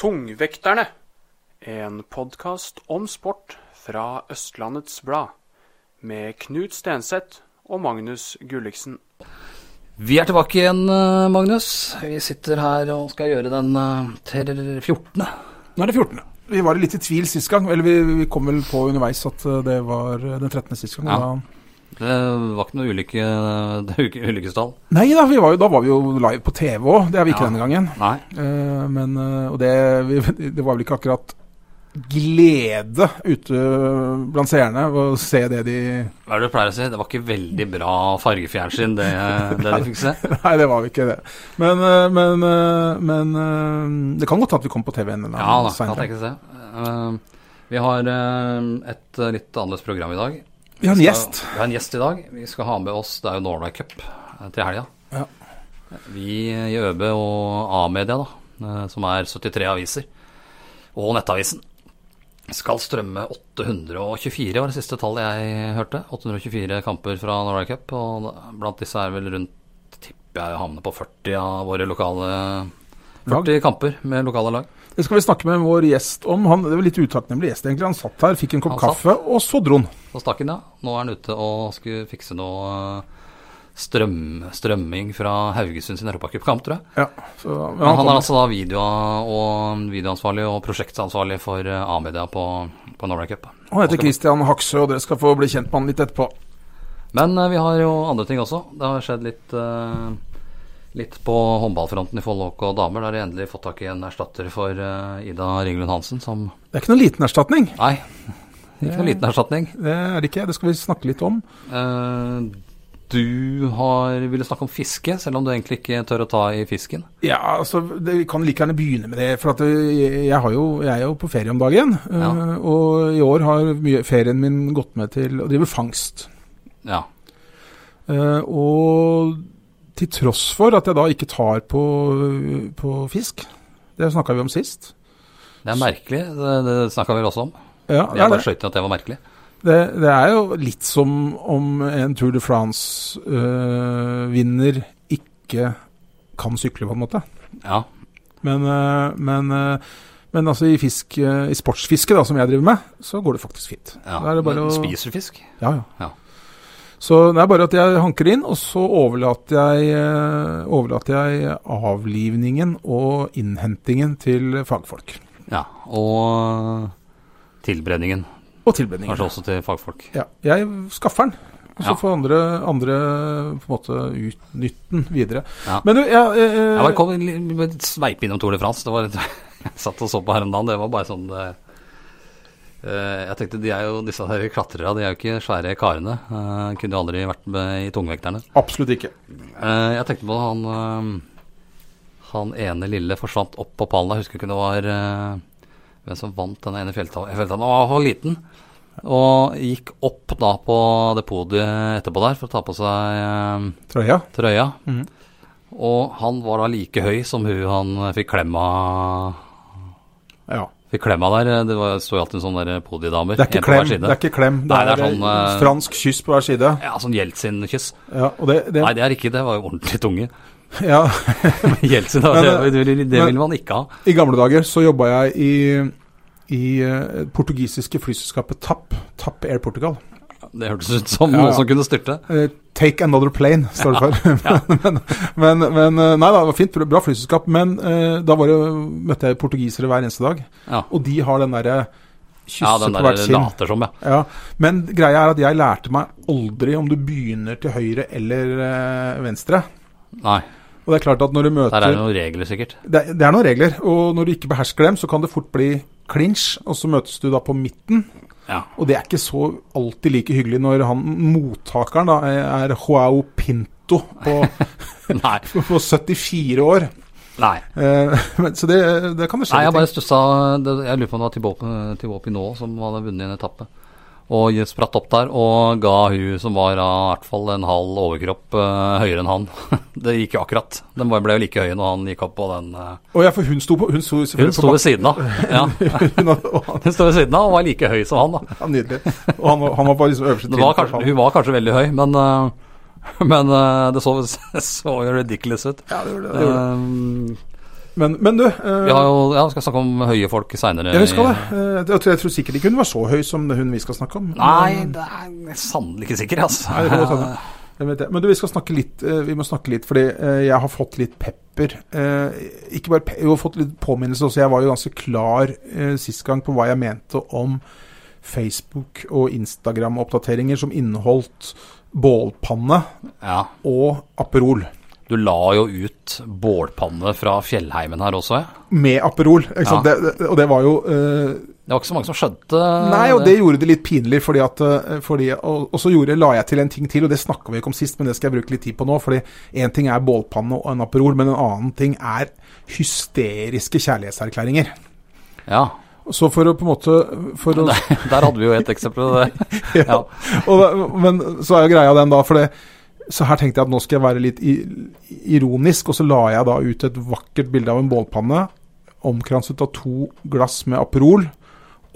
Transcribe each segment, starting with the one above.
Tungvekterne. En podkast om sport fra Østlandets Blad. Med Knut Stenseth og Magnus Gulliksen. Vi er tilbake igjen, eh, Magnus. Vi sitter her og skal gjøre den eh, til 14. Nå er det 14. Vi var litt i tvil sist gang. Eller vi, vi kom vel på underveis at eh, det var den 13. sist gang. Ja. Da- Det var ikke noe ulykke, ulykkestall. Nei da, vi var jo, da var vi jo live på TV òg. Det er vi ikke Ja. denne gangen. Eh, men eh, Og det, det var vel ikke akkurat glede ute blant seerne å se det de Hva er det du pleier å si? Det var ikke veldig bra fargefjernsyn, det, det de fikk se. Nei, det var ikke det. Men, eh, men, eh, men eh, det kan godt at vi kommer på TV en eller Ja annen da, kan tenke seg. Eh, Vi har eh, et litt annerledes program i dag. Vi har en gjest. Vi har en gjest i dag. Vi skal ha med oss Det er jo Norway Cup eh, til helga. Ja. Vi i ØB og A-media, da, eh, som er 73 aviser, og Nettavisen, skal strømme 824, var det siste tallet jeg hørte. 824 kamper fra Norway Cup, og blant disse er vel rundt tipper jeg havner på 40 av våre lokale 40 kamper med lokale lag. Det skal vi snakke med vår gjest om. Han, det var litt utakknemlig gjest, egentlig. Han satt her, fikk en kopp kaffe, og så dro han. Så stakk han, ja. Nå er han ute og skulle fikse noe eh, strøm, strømming fra Haugesund sin europacupkamp, tror jeg. Ja, så, Men han han er altså da video og videoansvarlig og prosjektansvarlig for eh, A-media på, på Norway Cup. Han heter Christian Haksø, og dere skal få bli kjent med han litt etterpå. Men eh, vi har jo andre ting også. Det har skjedd litt, eh, litt på håndballfronten i Follåk og damer. Der har de endelig fått tak i en erstatter for uh, Ida Ringlund Hansen, som Det er ikke noen liten erstatning. Nei, ikke noen liten erstatning. Det er det ikke. Det skal vi snakke litt om. Uh, du har ville snakke om fiske, selv om du egentlig ikke tør å ta i fisken. Ja, altså, det, Vi kan like gjerne begynne med det. For at det, jeg, har jo, jeg er jo på ferie om dagen. Ja. eh, og i år har mye, ferien min gått med til å drive fangst. Ja. Eh, og til tross for at jeg da ikke tar på, på fisk Det snakka vi om sist. Det er merkelig. Det, det snakka vi også om. Ja, Jeg bare skjøt at det var merkelig. Det, det er jo litt som om en Tour de France-vinner ikke kan sykle, på en måte. Ja. Men, øh, men, øh, men altså i, fisk, eh, i sportsfiske, da, som jeg driver med, så går det faktisk fint. ja. Da er det bare Men å- Spiser du fisk? Ja, ja. Ja. Så det er bare at jeg hanker inn, og så overlater jeg, eh, overlater jeg avlivningen og innhentingen til fagfolk. Ja. Og tilberedningen. Og tilberedningen. Kanskje også til fagfolk. Ja, jeg skaffer den. Og så Ja. får andre, andre på en måte utnytte den videre. Ja. Men du, jeg, eh, Jeg kom med et sveip innom Tour de France. Det var jeg satt og så på her om dagen. Det var bare sånn det, eh, Jeg tenkte de er jo disse her klatrerne, de er jo ikke svære karene. Uh, kunne jo aldri vært med i tungvekterne. Absolutt ikke. Uh, jeg tenkte på han uh, Han ene lille forsvant opp på pallen. Jeg husker ikke det var eh, hvem som vant den ene fjelltalen. Han var liten. Og gikk opp da på det podiet etterpå der for å ta på seg eh, Trøya. trøya. -hmm. Og han var da like høy som hun han fikk klemma Ja. Fikk klemma der. Det var, sto jo alltid sånne der podiedamer. Det er ikke klem. Det er ikke klem. Det Nei, det er sånn, eh, eh, fransk kyss på hver side. Ja, sånn Jeltsin-kyss. Ja, det, det, Nei, det er ikke det. var jo ordentlig tunge. ja. Jeltsin, det, eh, det, vil- det men- man ikke ha. I gamle dager så jobba jeg i, i eh, portugisiske flyselskapet TAP. TAP Air Portugal. Det hørtes ut som noe som kunne styrte. Eh, Take another plane, står det for. men, men, men eh, Nei da, det var fint. Bra flyselskap. Men eh, da var det, møtte jeg portugisere hver eneste dag. Ja, Og de har den derre ja den der later som, ja. Ja, Men greia er at jeg lærte meg aldri om du begynner til høyre eller eh, venstre. Nei, Og det er klart at når du møter der er det noen regler, sikkert. det, det er noen regler, og når du ikke behersker dem, så kan det fort bli clinch, og så møtes du da på midten. Ja. Og det er ikke så alltid like hyggelig når han mottakeren da er Joao Pinto på, på 74 år. Nei. Eh, men, så det, det kan det skje Nei, jeg bare stussa Jeg lurer på om det var Tivopi nå som hadde vunnet en etappe. Og spratt opp der og ga hun som var i hvert fall en halv overkropp uh, høyere enn han. det gikk jo akkurat. Den ble jo like høy når han gikk opp på den uh, oh, ja, for hun sto på Hun sto, Hun sto på ved siden av. Ja. Hun sto ved siden av og var like høy som han, da. ja, Nydelig. Og han, han var på liksom øverste trinn. hun var kanskje veldig høy, men, uh, men det så, så jo ridiculous ut. Ja, det gjorde det. det, gjorde det. Um, Men, men du eh, vi har jo, ja, skal snakke om høye folk seinere. Ja, vi skal det. Eh, Jeg tror, jeg tror sikkert ikke hun var så høy som hun vi skal snakke om. Nei, det er sannelig ikke sikker, altså. Nei, det kan. Men du, vi skal snakke litt eh, Vi må snakke litt, fordi eh, jeg har fått litt pepper. Ikke bare pe jeg har fått litt påminnelse også. Jeg var jo ganske klar sist gang på hva jeg mente om Facebook- og Instagram-oppdateringer som inneholdt bålpanne Ja. og Aperol. Du la jo ut bålpanne fra fjellheimen her også, ja. Med Aperol. Ja. Det, det, og det var jo uh, Det var ikke så mange som skjønte Nei, og det gjorde det litt pinlig, fordi at eh, fordi, og, og så gjorde, la jeg til en ting til, og det snakka vi ikke om sist, men det skal jeg bruke litt tid på nå. fordi én ting er bålpanne og en Aperol, men en annen ting er hysteriske kjærlighetserklæringer. Ja. Så for å på en måte Der, der hadde vi jo et eksempel på det. Ja. og, da- Men så er jo greia den, da, for det så her tenkte jeg at nå skal jeg være litt ironisk, og så la jeg da ut et vakkert bilde av en bålpanne, omkranset av to glass med Aperol,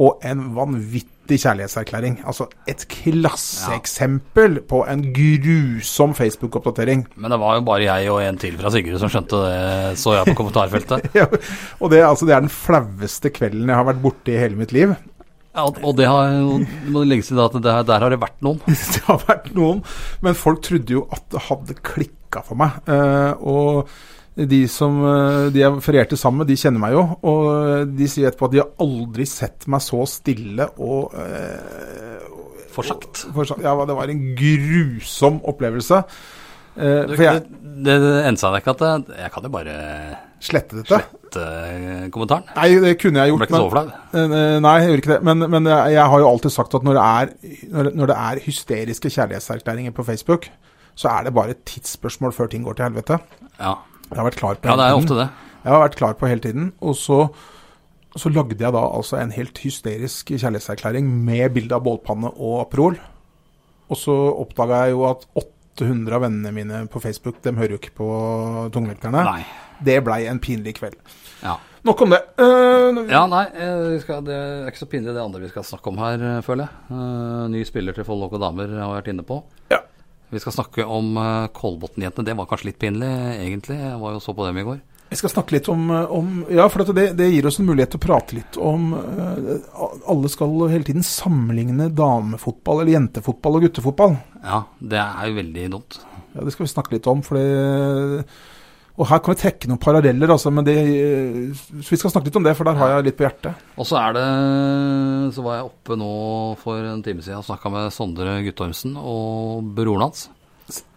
og en vanvittig kjærlighetserklæring. Altså et klasseeksempel på en grusom Facebook-oppdatering. Men det var jo bare jeg og en til fra Sigurd som skjønte det, så jeg på kommentarfeltet. Ja, og det, altså, det er den flaueste kvelden jeg har vært borte i hele mitt liv. Ja, og det har må det legges til at det, der har det vært noen. Det har vært noen, men folk trodde jo at det hadde klikka for meg. Eh, og de som eh, de jeg ferierte sammen med, de kjenner meg jo. Og de sier etterpå at de har aldri sett meg så stille og eh, forsagt. Ja, det var en grusom opplevelse. Eh, for jeg det, det endte seg ikke at Jeg kan jo bare slettet dette. slette eh, kommentaren. Nei, det kunne jeg Jeg ble gjort. ikke så flau. Eh, Nei, jeg gjør ikke det. Men, men jeg, har jo alltid sagt at når det, er, når, det- er hysteriske kjærlighetserklæringer på Facebook, så er det bare et tidsspørsmål før ting går til helvete. Ja. Jeg har vært klar på ja, det er ofte det. Jeg har vært klar på hele tiden. Og så, så lagde jeg da altså en helt hysterisk kjærlighetserklæring med bilde av bålpanne og Aprol. Og så oppdaga jeg jo at 800 av vennene mine på Facebook, de hører jo ikke på tungvekterne. Det blei en pinlig kveld. Ja. Nok om det. Uh, Ja, nei, eh, skal, det er ikke så pinlig det andre vi skal snakke om her, eh, føler jeg. Uh, ny spiller til Follo og damer har jeg vært inne på. Ja. Vi skal snakke om uh, Kolbotn-jentene. Det var kanskje litt pinlig, egentlig. Jeg var jo så på dem i går. Jeg skal snakke litt om, om Ja, for det, det gir oss en mulighet til å prate litt om eh, Alle skal hele tiden sammenligne damefotball, eller jentefotball og guttefotball. Ja, det er jo veldig dumt. Ja, Det skal vi snakke litt om. For det, og her kan vi trekke noen paralleller, altså, men det, så vi skal snakke litt om det, for der har jeg litt på hjertet. Og så er det Så var jeg oppe nå for en time siden og snakka med Sondre Guttormsen og broren hans.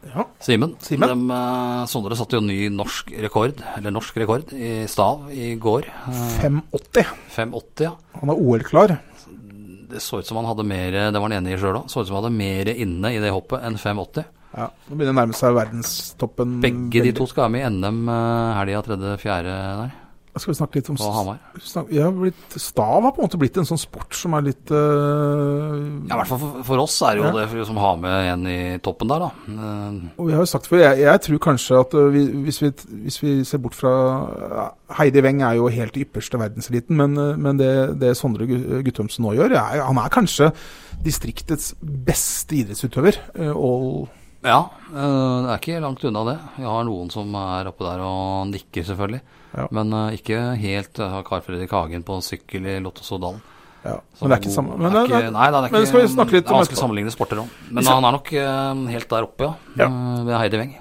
Ja. Simen. Simen. Eh, Sondre satte jo ny norsk rekord, eller norsk rekord, i stav i går. Eh, 5,80. 5,80, ja. Han er OL-klar. Det så ut som han hadde mer Det var han enig i sjøl òg. Så ut som han hadde mer inne i det hoppet enn 5,80. Ja, Nå begynner det å nærme seg verdenstoppen. Begge de to skal være med i NM helga 3.-4. der, skal vi snakke litt om Hamar. blitt, Stav har på en måte blitt en sånn sport som er litt uh, Ja, i hvert fall for, for oss er det jo Ja. det for, som har med en i toppen der, da. Eh, Og vi har jo sagt før, jeg, jeg tror kanskje at øh, vi, hvis, vi, hvis vi ser bort fra ja, Heidi Weng er jo helt i ypperste verdenseliten, men, men det, det Sondre Guttømsen Guttormsen nå gjør, er, han er kanskje distriktets beste idrettsutøver. all Ja, eh, det er ikke langt unna det. Jeg har noen som er oppe der og nikker, selvfølgelig. Ja. Men uh, ikke helt uh, Karl Fredrik Hagen på sykkel i Lottosodalen. Ja, men det er ikke samme. det Men, er ikke, nei, det er men ikke, skal vi snakke litt det om vanskelig å sammenligne sporter òg. Men skal- han er nok uh, helt der oppe, ja. Ja. Ved Heidi Weng.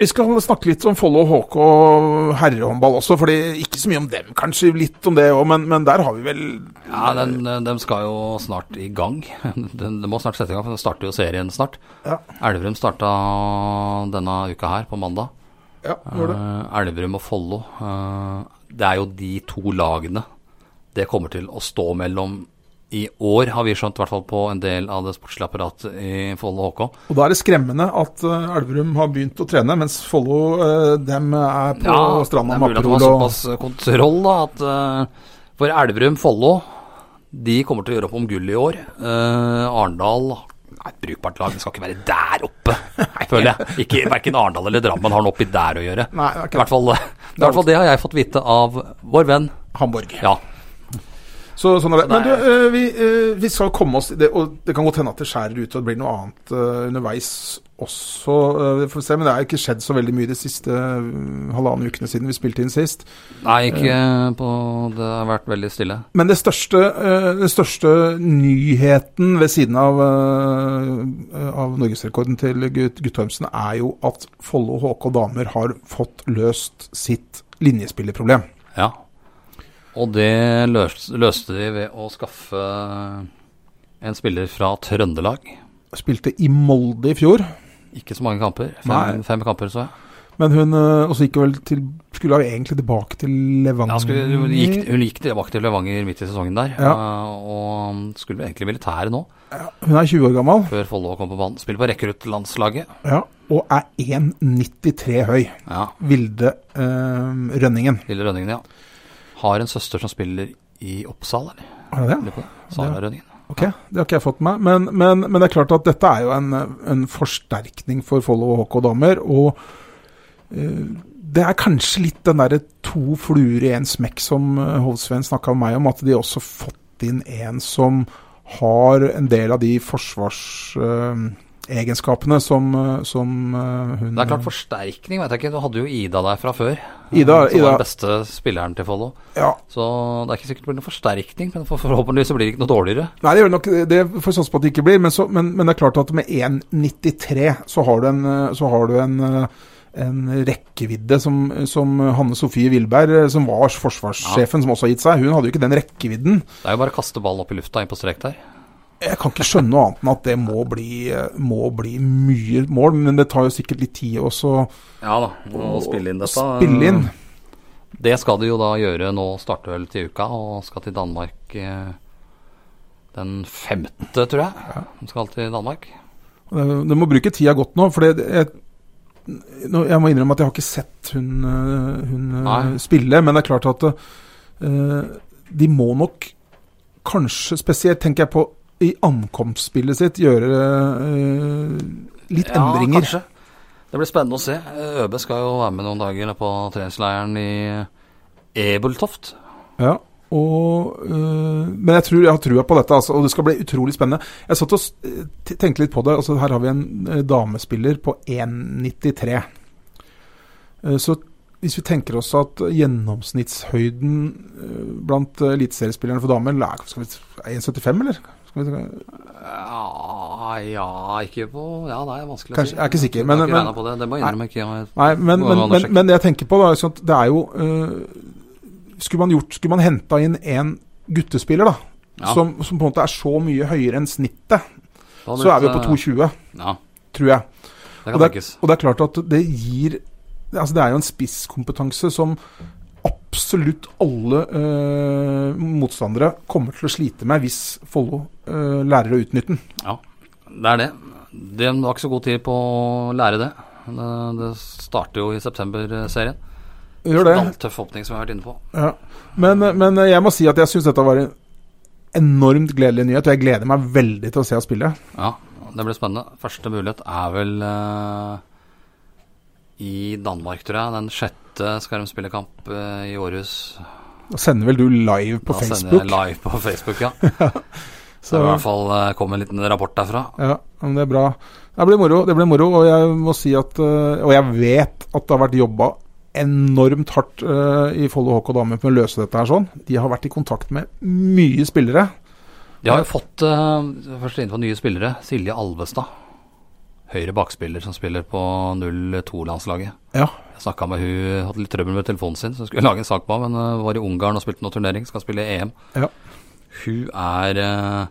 Vi skal snakke litt om Follo HK og herrehåndball også, fordi ikke så mye om dem, kanskje litt om det òg, men, men der har vi vel Ja, den, den skal jo snart i gang. Det de må snart sette i gang, for det starter jo serien snart. Ja, Elverum starta denne uka her, på mandag. Ja det. Eh, Elverum og Follo. eh, det er jo de to lagene det kommer til å stå mellom i år, har vi skjønt, i hvert fall på en del av det sportslige apparatet i Follo HK. Og da er det skremmende at eh, Elverum har begynt å trene, mens Follo dem er på stranda det er med mulig at de var såpass kontroll da, at for Elverum, Follo, de kommer til å gjøre opp om gull i år. Eh, Arendal Nei, brukbart lag, det skal ikke være der oppe, føler jeg. Ikke, Verken Arendal eller Drammen har noe oppi der å gjøre. Nei, det er I hvert fall, I hvert fall det har jeg fått vite av vår venn. Hamburg. Ja, Så, sånn er det. Men du, eh, vi, eh, vi skal komme oss det, og det kan godt hende at det skjærer ut og det blir noe annet eh, underveis også. vi får se, Men det er ikke skjedd så veldig mye de siste halvannen ukene siden vi spilte inn sist. Nei, ikke på Det har vært veldig stille. Men det største, den største nyheten ved siden av, av norgesrekorden til Gut- Guttormsen er jo at Follo HK damer har fått løst sitt linjespillerproblem. Ja. Og det løste de ved å skaffe en spiller fra Trøndelag. Spilte i Molde i fjor, Ikke så mange kamper. Fem, fem kamper, så jeg. men hun eh, også gikk vel til Skulle jo egentlig tilbake til Levanger. Ja, skulle, hun, gikk, hun gikk tilbake til Levanger midt i sesongen der, Ja. eh, og skulle vel egentlig militæret nå, Hun er 20 år gammel før Follo kom på banen. Spiller på rekruttlandslaget. ja, og er 1,93 høy. Ja, Vilde eh, Rønningen. Vilde Rønningen, ja. Har en søster som spiller i Oppsal, eller? Er det det? Sara Rønningen. Ok, det har ikke jeg fått med meg. Men, men, men det er klart at dette er jo en, en forsterkning for Follo og HK damer. Og uh, det er kanskje litt den derre to fluer i en smekk som uh, Hovsveen snakka med meg om, at de også har fått inn en som har en del av de forsvars... som, eh, som som hun Det er klart forsterkning, vet jeg ikke. Du hadde jo Ida der fra før. Ida- som Ida- var den beste spilleren til Follo. Ja, Så det er ikke sikkert det blir noen forsterkning, men for, forhåpentligvis så blir det ikke noe dårligere. Nei, det gjør det nok det får satse på at det ikke blir. Men, så, men, men det er klart at med 1,93 så har du en, eh, så har du en, eh, en rekkevidde som, som Hanne Sofie Wilberg, eh, som var forsvarssjefen, som også har gitt seg. Hun hadde jo ikke den rekkevidden. Det er jo bare å kaste ballen opp i lufta inn på strek der. Jeg kan ikke skjønne noe annet enn at det må bli, eh, må bli mye mål. Men det tar jo sikkert litt tid også Ja da, å spille inn dette. spille inn. Det skal de jo da gjøre nå, starter vel til uka, og skal til Danmark eh, den femte, tror jeg. De skal til Danmark. Det, det må bruke tida godt nå, for det, jeg, jeg må innrømme at jeg har ikke sett hun, øh, hun øh, spille, men det er klart at uh, de må nok kanskje, spesielt tenker jeg på i ankomstspillet sitt, gjøre uh, litt endringer. kanskje. Det blir spennende å se. ØB skal jo være med noen dager på treningsleiren i Ebeltoft. Ja, og, øh, men jeg, tror, jeg har trua på dette, altså, og det skal bli utrolig spennende. Jeg satt og eh, tenkte litt på det. altså Her har vi en damespiller på 1,93. Eh, Så hvis vi tenker oss at gjennomsnittshøyden blant eliteseriespillerne for damer er er 1,75, eller? Skal vi, Ja, ja, ikke på Ja, det er vanskelig Kanskje- å si. jeg er ikke sikker, men- ikke men- på det. Det må jeg innrømme ikke. Jeg- Nei, men, men, men, det jeg tenker på, da, er sånn at det er jo uh, Skulle man gjort Skulle man henta inn en guttespiller, da, Ja. som, som på en måte er så mye høyere enn snittet, så er vi på 2,20, Ja, tror jeg. det Og det, og det er klart at det gir Altså det er jo en spisskompetanse som absolutt alle øh, motstandere kommer til å slite med hvis Follo øh, lærer å utnytte den. Ja, det er det. De har ikke så god tid på å lære det. Det, det starter jo i september-serien. Gjør det. Tøff åpning, som jeg har vært inne på. Ja. Men, men jeg må si at jeg syns dette var en enormt gledelig nyhet, og jeg gleder meg veldig til å se henne spille. Ja, det blir spennende. Første mulighet er vel eh, i Danmark, tror jeg. Den sjette skal de spille kamp eh, i Århus. Da sender vel du live på da sender jeg live på Facebook, ja. Så det i hvert fall eh, kom en liten rapport derfra. ja, men det er bra. Det blir moro, det blir moro og jeg må si at øh, Og jeg vet at det har vært jobba enormt hardt i Follo HK Damer med å løse dette her sånn. De har vært i kontakt med mye spillere. De har jo fått først inn på nye spillere. Silje Alvestad. Høyre bakspiller som spiller på 02-landslaget. Ja. Jeg snakka med hun, hadde litt trøbbel med telefonen sin, så jeg skulle lage en sak på henne, men uh, var i Ungarn og spilte noe turnering, skal spille EM. Ja. Hun er uh,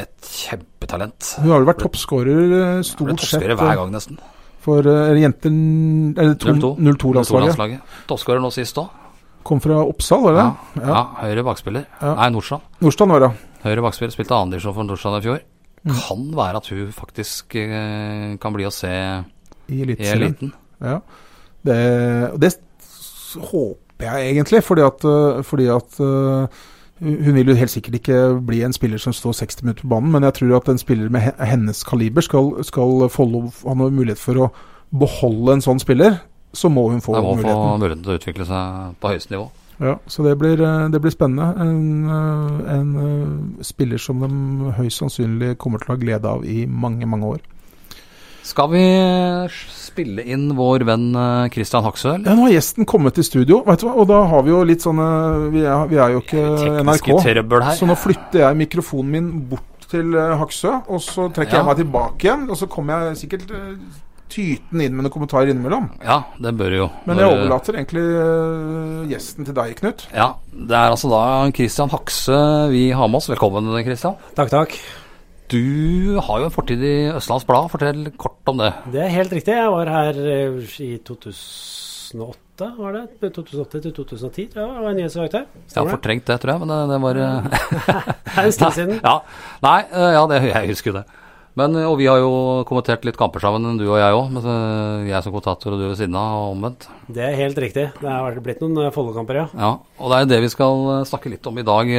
et kjempetalent. Hun har vel vært toppskårer ble stort sett toppskårer hver gang, nesten. for uh, jenter Eller 02. 02-landslaget. 02-landslaget. Toppskårer nå sist òg. Kom fra Oppsal, var det? Ja, ja. høyre bakspiller. Ja. Nei, Nordstrand. Nordstrand var det. Høyre bakspiller spilte andredivisjon for Nordstrand i fjor. Mm. Kan være at hun faktisk eh, kan bli å se I eliten. Ja. Det, det håper jeg egentlig, fordi at, øh, fordi at øh, hun vil jo helt sikkert ikke bli en spiller som står 60 minutter på banen, men jeg tror at en spiller med hennes kaliber skal, skal få lov, ha mulighet for å beholde en sånn spiller, så må hun få muligheten. Hun må få muligheten. muligheten til å utvikle seg på høyeste nivå. Ja, så det blir, øh, det blir spennende. En, øh, en øh, spiller som de høyst sannsynlig kommer til å ha glede av i mange, mange år. Skal vi spille inn vår venn eh, Christian Haksøl? Ja, nå har gjesten kommet til studio, vet du hva? og da har vi jo litt sånne Vi er, vi er jo ikke NRK. Her. Så nå flytter jeg mikrofonen min bort til eh, Haksø, og så trekker Ja. jeg meg tilbake igjen. Og så kommer jeg sikkert uh, tyten inn med noen kommentarer innimellom. Ja, det bør jo. Men jeg overlater egentlig eh, gjesten til deg, Knut. Ja, det er altså da Christian Hakse vi har med oss. Velkommen, Christian. Takk, takk. Du har jo en fortid i Østlands Blad. Fortell kort om det. Det er helt riktig. Jeg var her eh, i 2008, var det? 2008 til 2010, tror jeg. Var nyhetsredaktør. Jeg har fortrengt det, tror jeg, men det, det var eh, Det er en stund siden. Ja, Nei, ja, det, jeg husker jo det. Men, eh, og vi har jo kommentert litt kamper sammen, du og jeg òg. Jeg som kommentator og du ved siden av, og omvendt. Det er helt riktig. Det har blitt noen eh, Follo-kamper, ja. Ja, og det er jo det vi skal eh, snakke litt om i dag.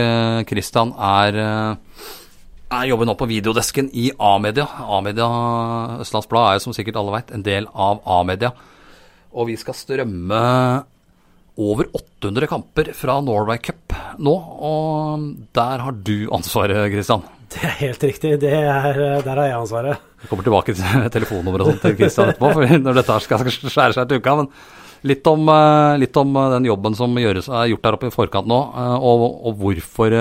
Kristian er, eh, er jobber nå på videodesken i A-media. A-media, Østlands Blad, er jo som sikkert alle veit en del av A-media. Og vi skal strømme over 800 kamper fra Norway Cup nå, og der har du ansvaret, Christian. Det er helt riktig. Det er, eh, der har jeg ansvaret. Vi kommer tilbake til telefonnummeret og sånt til Kristian etterpå, for når dette skal skjære seg til uka. Men litt om, eh, litt om eh, den jobben som gjøres, er gjort der oppe i forkant nå, og, og hvorfor,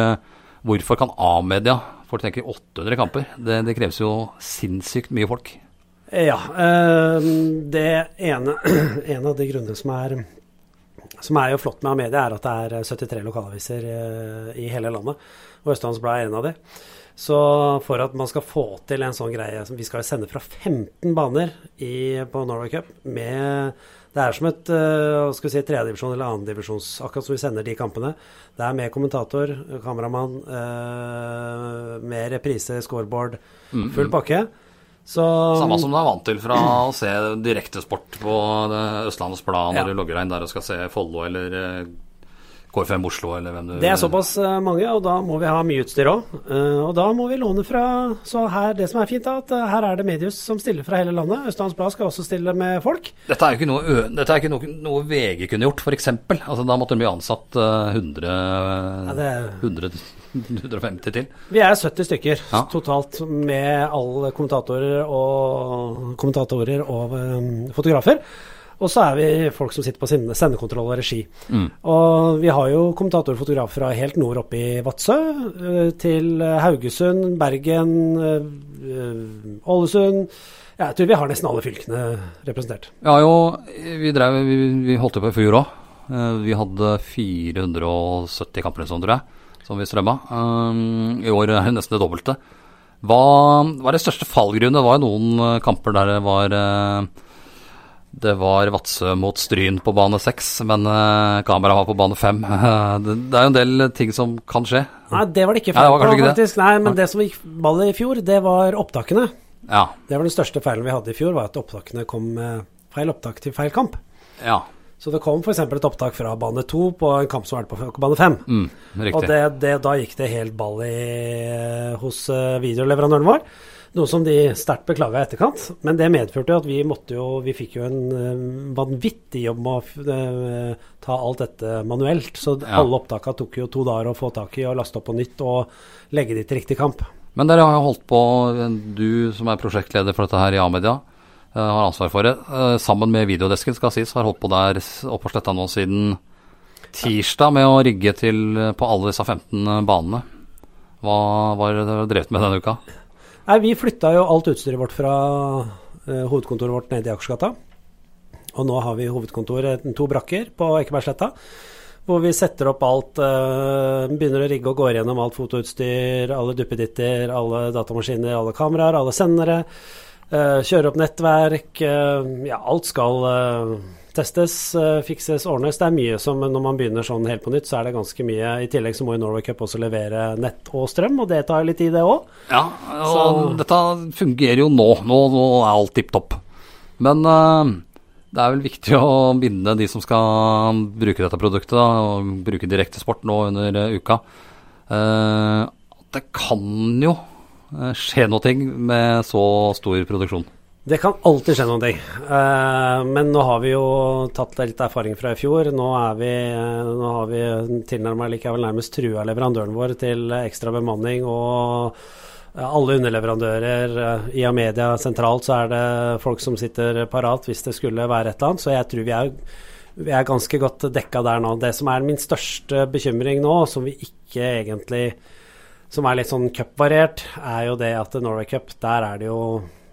hvorfor kan A-media Folk tenker 800 kamper. Det, det kreves jo sinnssykt mye folk. Ja. Det ene En av de grunnene som er som er jo flott med Amedia, er at det er 73 lokalaviser i hele landet. Og Østlands Blad er en av de. Så for at man skal få til en sånn greie Vi skal sende fra 15 baner i, på Norway Cup med Det er som et uh, skal vi si, tredjedivisjon eller annendivisjons, akkurat som vi sender de kampene. Det er med kommentator, kameramann, uh, med reprise, scoreboard, full pakke. Så Samme som du er vant til fra å se direktesport på Østlandets Blad når Ja. du logger deg inn der og skal se Follo eller eh, KFM Oslo eller hvem du Det er såpass eh, mange, og da må vi ha mye utstyr òg. og da må vi låne fra Så her, det som er fint, er at eh, her er det Medius som stiller fra hele landet. Østlands Blad skal også stille med folk. Dette er jo ikke noe, dette er ikke noe, noe VG kunne gjort, f.eks. Altså, da måtte de bli ansatt eh, 100, Ja, det er- 100 150 til. Vi er 70 stykker Ja. totalt, med alle kommentatorer og, kommentatorer og um, fotografer. Og så er vi folk som sitter på sende- sendekontroll og regi. Mm. Og vi har jo kommentatorer og fotografer fra helt nord oppe i Vadsø eh, til Haugesund, Bergen, eh, eh, Ålesund. Ja, jeg tror vi har nesten alle fylkene representert. Ja, jo Vi, drev, vi, vi holdt på i fjor òg. Vi hadde 470 kamper sånn, tror jeg, som vi strømma. I år er det nesten det dobbelte. Hva var det største fallgrunnen? Det var jo noen eh, kamper der det var eh, det var Vadsø mot Stryn på bane seks, men uh, kameraet var på bane fem. det, det er jo en del ting som kan skje. Nei, det var det ikke feil på, ikke det. faktisk. Nei, men det som gikk ballet i fjor, det var opptakene. Ja. Det var den største feilen vi hadde i fjor, var at opptakene kom med feil opptak til feil kamp. ja. Så det kom f.eks. et opptak fra bane to på en kamp som var på bane fem. Mm, Og det, det, da gikk det helt ball i, hos eh, videoleverandøren vår. Noe som de sterkt beklaga i etterkant. Men det medførte at vi måtte jo Vi fikk jo en eh, vanvittig jobb med å eh, ta alt dette manuelt. Så Ja. alle opptaka tok jo to dager å få tak i og laste opp på nytt og legge de til riktig kamp. Men dere har jo holdt på, du som er prosjektleder for dette her i A-media, eh, har ansvar for det. Sammen med videodesken, skal sies, har holdt på der oppe på sletta nå siden tirsdag med å rigge til på alle disse 15 banene. Hva var det dere drevet med denne uka? Nei, vi flytta jo alt utstyret vårt fra eh, hovedkontoret vårt nede i Akersgata. Og nå har vi hovedkontor, eh, to brakker på Ekebergsletta. Hvor vi setter opp alt, eh, begynner å rigge og går gjennom alt fotoutstyr, alle duppeditter, alle datamaskiner, alle kameraer, alle sendere. eh, kjører opp nettverk. eh, ja, alt skal, eh, testes, eh, fikses, ordnes. Det er mye som når man begynner sånn helt på nytt, så er det ganske mye. I tillegg så må jo Norway Cup også levere nett og strøm, og det tar litt tid, det òg. Ja, og Så- dette fungerer jo nå. Nå, nå er alt tipp topp. Men uh, det er vel viktig å binde de som skal bruke dette produktet, da, og bruke direktesport nå under eh, uka. Uh, det kan jo skje noe med så stor produksjon. Det kan alltid skje noen ting. Eh, men nå har vi jo tatt litt erfaring fra i fjor. Nå, er vi, nå har vi tilnærma likevel nærmest trua leverandøren vår til ekstra bemanning og alle underleverandører. eh, I Amedia sentralt så er det folk som sitter parat hvis det skulle være et eller annet. Så jeg tror vi er, vi er ganske godt dekka der nå. Det som er min største bekymring nå, som vi ikke egentlig som er litt sånn cupvariert, er jo det at Norway Cup, der er det jo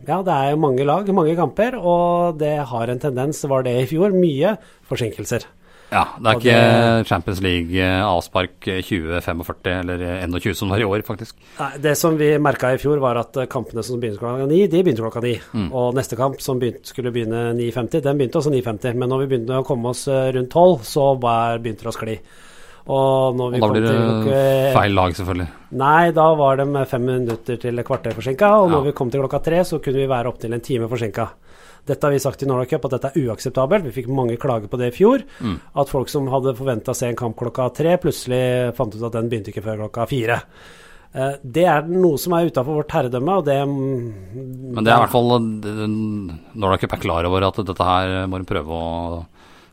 Ja, det er jo mange lag, mange kamper, og det har en tendens, var det i fjor, mye forsinkelser. Ja, det er Og ikke det- Champions League eh, avspark 2045 eller 21 som var i år, faktisk. Nei, Det som vi merka i fjor, var at eh, kampene som begynte klokka ni, de begynte klokka ni. Og neste kamp som begynte, skulle begynne 9.50, den begynte også 9.50. Men når vi begynte å komme oss eh, rundt tolv, så begynte det å skli. Og når Og da blir det klokke feil lag, selvfølgelig. Nei, da var de fem minutter til kvarter forsinka, og når Ja. vi kom til klokka tre, så kunne vi være opptil en time forsinka. Dette har vi sagt i Norway Cup at dette er uakseptabelt. Vi fikk mange klager på det i fjor. Mm. At folk som hadde forventa å se en kamp klokka tre, plutselig fant ut at den begynte ikke før klokka fire. Eh, Det er noe som er utafor vårt herredømme, og det Men det er i hvert fall Norway Cup er klar over at dette her må de prøve å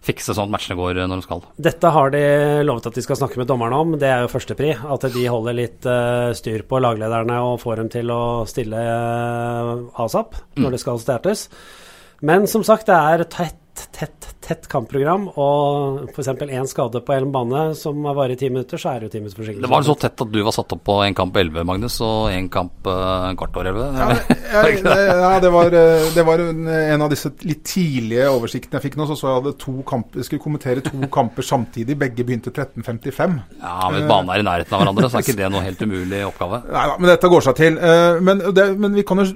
fikse sånn at matchene går når de skal. Dette har de lovet at de skal snakke med dommerne om. Det er jo førstepri. At de holder litt eh, styr på laglederne og får dem til å stille uh, asap når det skal startes. Men som sagt, det er et tett, tett, tett kampprogram. Og f.eks. én skade på Ellen bane som varer i ti minutter, så er det jo ti minutters forsinkelse. Det var så tett at du var satt opp på en kamp 11, Magnus, og en kamp uh, kvart over 11. Ja, jeg, ja, det var, eh, det var en, en av disse litt tidlige oversiktene jeg fikk nå. Så så jeg hadde to kamper, jeg skulle kommentere to kamper samtidig. Begge begynte 13.55. Ja, men banen er i nærheten av hverandre, så er ikke det noe helt umulig oppgave. Nei da, men dette går seg til. Eh, Men, det, men vi kan jo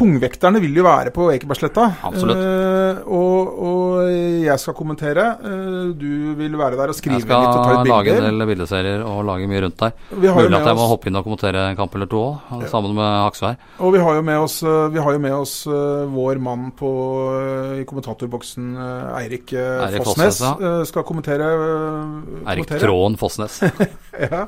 Tungvekterne vil jo være på Ekebergsletta. Absolutt. Uh, og, og jeg skal kommentere. Uh, du vil være der og skrive litt og ta litt bilder. Jeg skal lage en del bildeserier og lage mye rundt der. Vi har jo Mulig at jeg må oss- hoppe inn og kommentere en kamp eller to òg, sammen med Aksvær. Og vi har jo med oss, eh, vi har jo med oss uh, vår mann på, i kommentatorboksen, Eirik Fossnes. Fossnes, eh, skal kommentere. Eirik. Tråen Fossnes. Ja.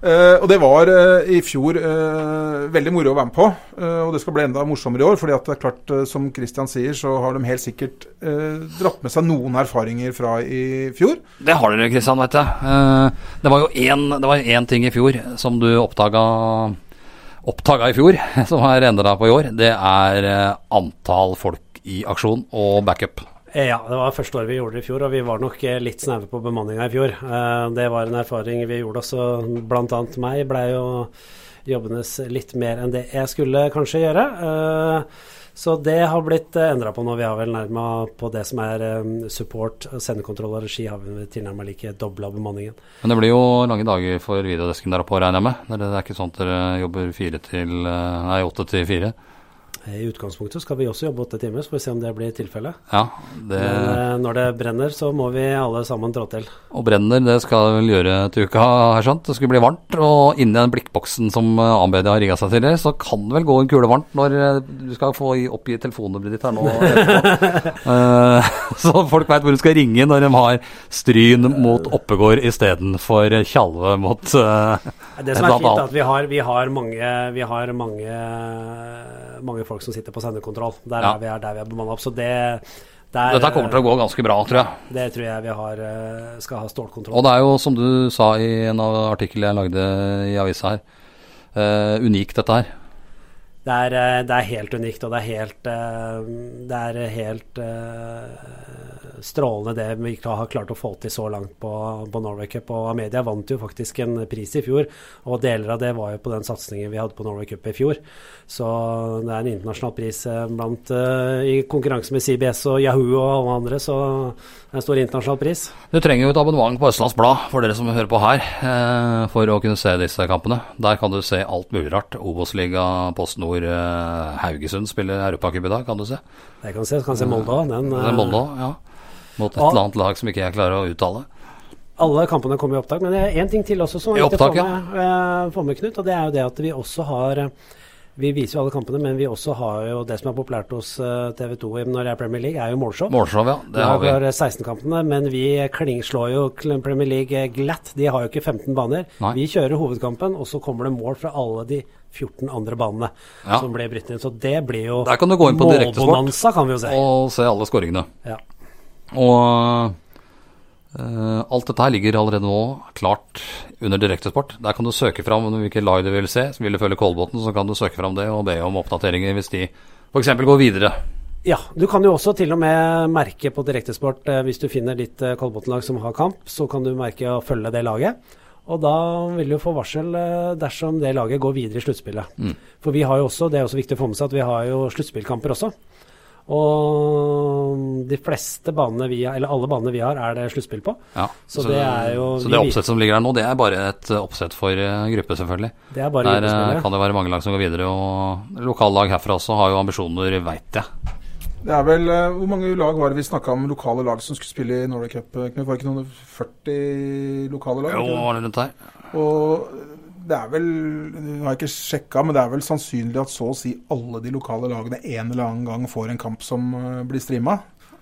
Eh, og det var eh, i fjor eh, veldig moro å være med på. og det skal bli enda morsommere i år. fordi at det er klart, som Christian sier, så har de helt sikkert dratt med seg noen erfaringer fra i fjor. Det har dere, Kristian, vet jeg. Det var jo én, var én ting i fjor som du oppdaga i fjor, som har endra på i år. Det er antall folk i aksjon og backup. Eh, Ja, det var første året vi gjorde det i fjor, og vi var nok eh, litt snaue på bemanninga i fjor. Eh, Det var en erfaring vi gjorde også, blant annet meg blei jo jobbende litt mer enn det jeg skulle kanskje gjøre. Så det har blitt endra på nå. Vi har vel nærma på det som er support, sendekontroll og regi, har vi tilnærma like dobla bemanningen. Men det blir jo lange dager for videodesken der oppe, regner jeg med. Det er- ikke sånn at dere jobber fire til Nei, åtte til fire. I utgangspunktet skal vi også jobbe åtte timer, så får vi se om det blir tilfellet. Ja, det Men eh, når det brenner, så må vi alle sammen trå til. Og brenner, det skal vel gjøre til uka, jeg skjønt. Det skulle bli varmt. Og inni den blikkboksen som eh, har rigga seg til, så kan det vel gå en kule varmt når eh, du skal få i- oppgi telefonnummeret ditt her nå. så folk veit hvor du skal ringe når de har Stryn mot Oppegård istedenfor Tjalve mot Det som er fint, er at vi har, vi har, mange, vi har mange, mange folk som sitter på sendekontroll. Der Ja. er vi er der vi er bemanna opp. Så det, der, Dette kommer til å gå ganske bra, tror jeg. det tror jeg vi har, eh, skal ha stålkontroll. Og det er jo, som du sa i en av artiklene jeg lagde i avisa her, uh, unikt dette her. Det er, eh, det er helt unikt, og det er helt, det er helt strålende det vi har klart å få til så langt på, på Norway Cup. Og Amedia vant jo faktisk en pris i fjor, og deler av det var jo på den satsingen vi hadde på Norway Cup i fjor. Så det er en internasjonal pris eh, blant, eh, i konkurranse med CBS og Yahoo og alle andre, så det er en stor internasjonal pris. Du trenger jo et abonnement på Østlands Blad for dere som hører på her, eh, for å kunne se disse kampene. Der kan du se alt mulig rart. Obos-liga, Post Nord, Haugesund spiller Europacup i dag, kan du se. Det kan du se, du kan se Molde òg. Den, Det Molde ja. Mot et eller annet lag som ikke jeg klarer å uttale. Alle kampene kommer i opptak, men det er én ting til også som er viktig å opptak, få med, eh, få med, Knut. Og det er jo det at vi også har eh, Vi viser jo alle kampene, men vi også har jo det som er populært hos eh, TV 2 når det er Premier League, er jo målshow. Målshow, ja. Det har vi. har 16-kampene, men vi klingslår jo Premier League glatt. De har jo ikke 15 baner. Nei. Vi kjører hovedkampen, og så kommer det mål fra alle de 14 andre banene Ja. som blir brytt inn. Så det blir jo Der kan du gå inn på målbonanza, kan vi jo si. og se alle skåringene. Ja. Og Uh, alt dette her ligger allerede nå klart under direktesport. Der kan du søke fram hvilke lag du vil se. Så vil du følge Kolbotn, så kan du søke fram det og be om oppdateringer hvis de f.eks. går videre. Ja, du kan jo også til og med merke på direktesport eh, hvis du finner ditt eh, Kolbotn-lag som har kamp, så kan du merke å følge det laget. Og da vil du få varsel eh, dersom det laget går videre i sluttspillet. Mm. For vi har jo også, det er også viktig å få med seg, at vi har jo sluttspillkamper også. Og de fleste banene vi har, eller alle banene vi har, er det sluttspill på. Ja, Så det er jo- så det oppsettet som ligger der nå, det er bare et eh, oppsett for eh, gruppe, selvfølgelig. Det er bare Der eh, kan det være mange lag som går videre, og lokallag herfra også har jo ambisjoner, veit jeg. Det er vel, Hvor mange lag var det vi snakka om lokale lag som skulle spille i Norway Cup? Var det ikke noen 40 lokale lag? Jo, var det rundt her. Og det er vel Nå har jeg ikke sjekka, men det er vel sannsynlig at så å si alle de lokale lagene en eller annen gang får en kamp som eh, blir streama.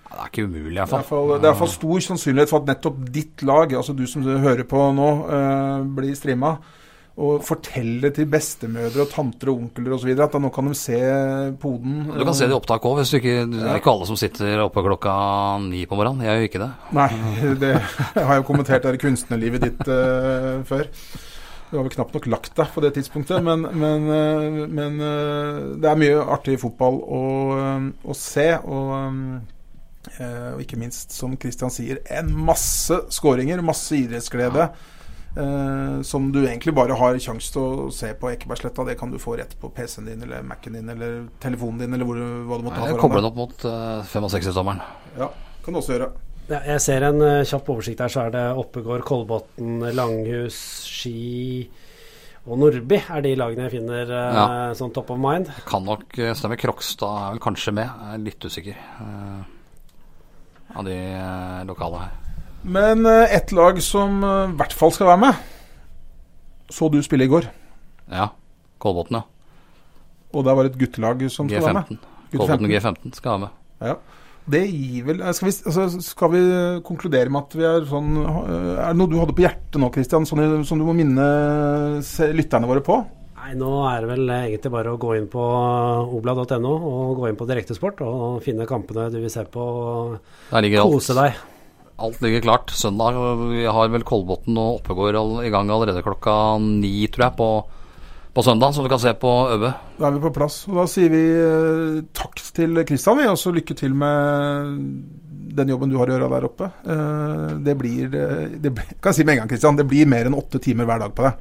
Ja, Det er ikke umulig, i er hvert fall. det er fall stor sannsynlighet for at nettopp ditt lag, altså du som hører på nå, eh, blir streama. Og fortelle til bestemødre og tanter og onkler osv. at da nå kan de se poden. Du kan se det i opptak òg, hvis du ikke Det er ikke alle som sitter oppe klokka ni på morgenen. Jeg gjør ikke det. Nei, det har jeg jo kommentert det kunstnerlivet ditt eh, før. Du har vel knapt nok lagt deg på det tidspunktet, men, men, eh, men eh, det er mye artig fotball å, eh, å se. Og, og ikke minst, som Christian sier, en masse skåringer, masse idrettsglede. Uh, som du egentlig bare har sjanse til å se på Ekebergsletta. Det kan du få rett på PC-en din eller Mac-en din eller telefonen din eller hvor, hva du måtte ha Jeg foran kobler det den opp mot uh, 65-sommeren. Ja, kan du også gjøre. Ja, jeg ser en uh, kjapp oversikt her, så er det Oppegård, Kolbotn, Langhus, Ski og Nordby er de lagene jeg finner uh, Ja. sånn top of mind. Kan nok eh, stemme. Krokstad er vel kanskje med. Jeg er litt usikker. uh, av de lokale her. Men uh, ett lag som i hvert fall skal være med, så du spille i går. Ja. Kolbotn, ja. Og det var et guttelag som skal være med. G15. Gutt Kolbotn G15 skal være med. Det gir vel eh, skal vi, altså, skal vi konkludere med at vi er sånn eh, Er det noe du hadde på hjertet nå, Christian, som, som du må minne lytterne våre på? Nei, nå er det vel egentlig bare å gå inn på obla.no og gå inn på direktesport og finne kampene du vil se på. og. Kose deg. Alt ligger klart. Søndag vi har vel Kolbotn og Oppegård i gang allerede klokka ni, tror jeg, på, på søndag, så du kan se på Øve. Da er vi på plass. Og da sier vi eh, takk til Kristian, vi, og så lykke til med den jobben du har å gjøre der oppe. Eh, det blir, eh, det Kan jeg si med en gang, Kristian, det blir mer enn åtte timer hver dag på det.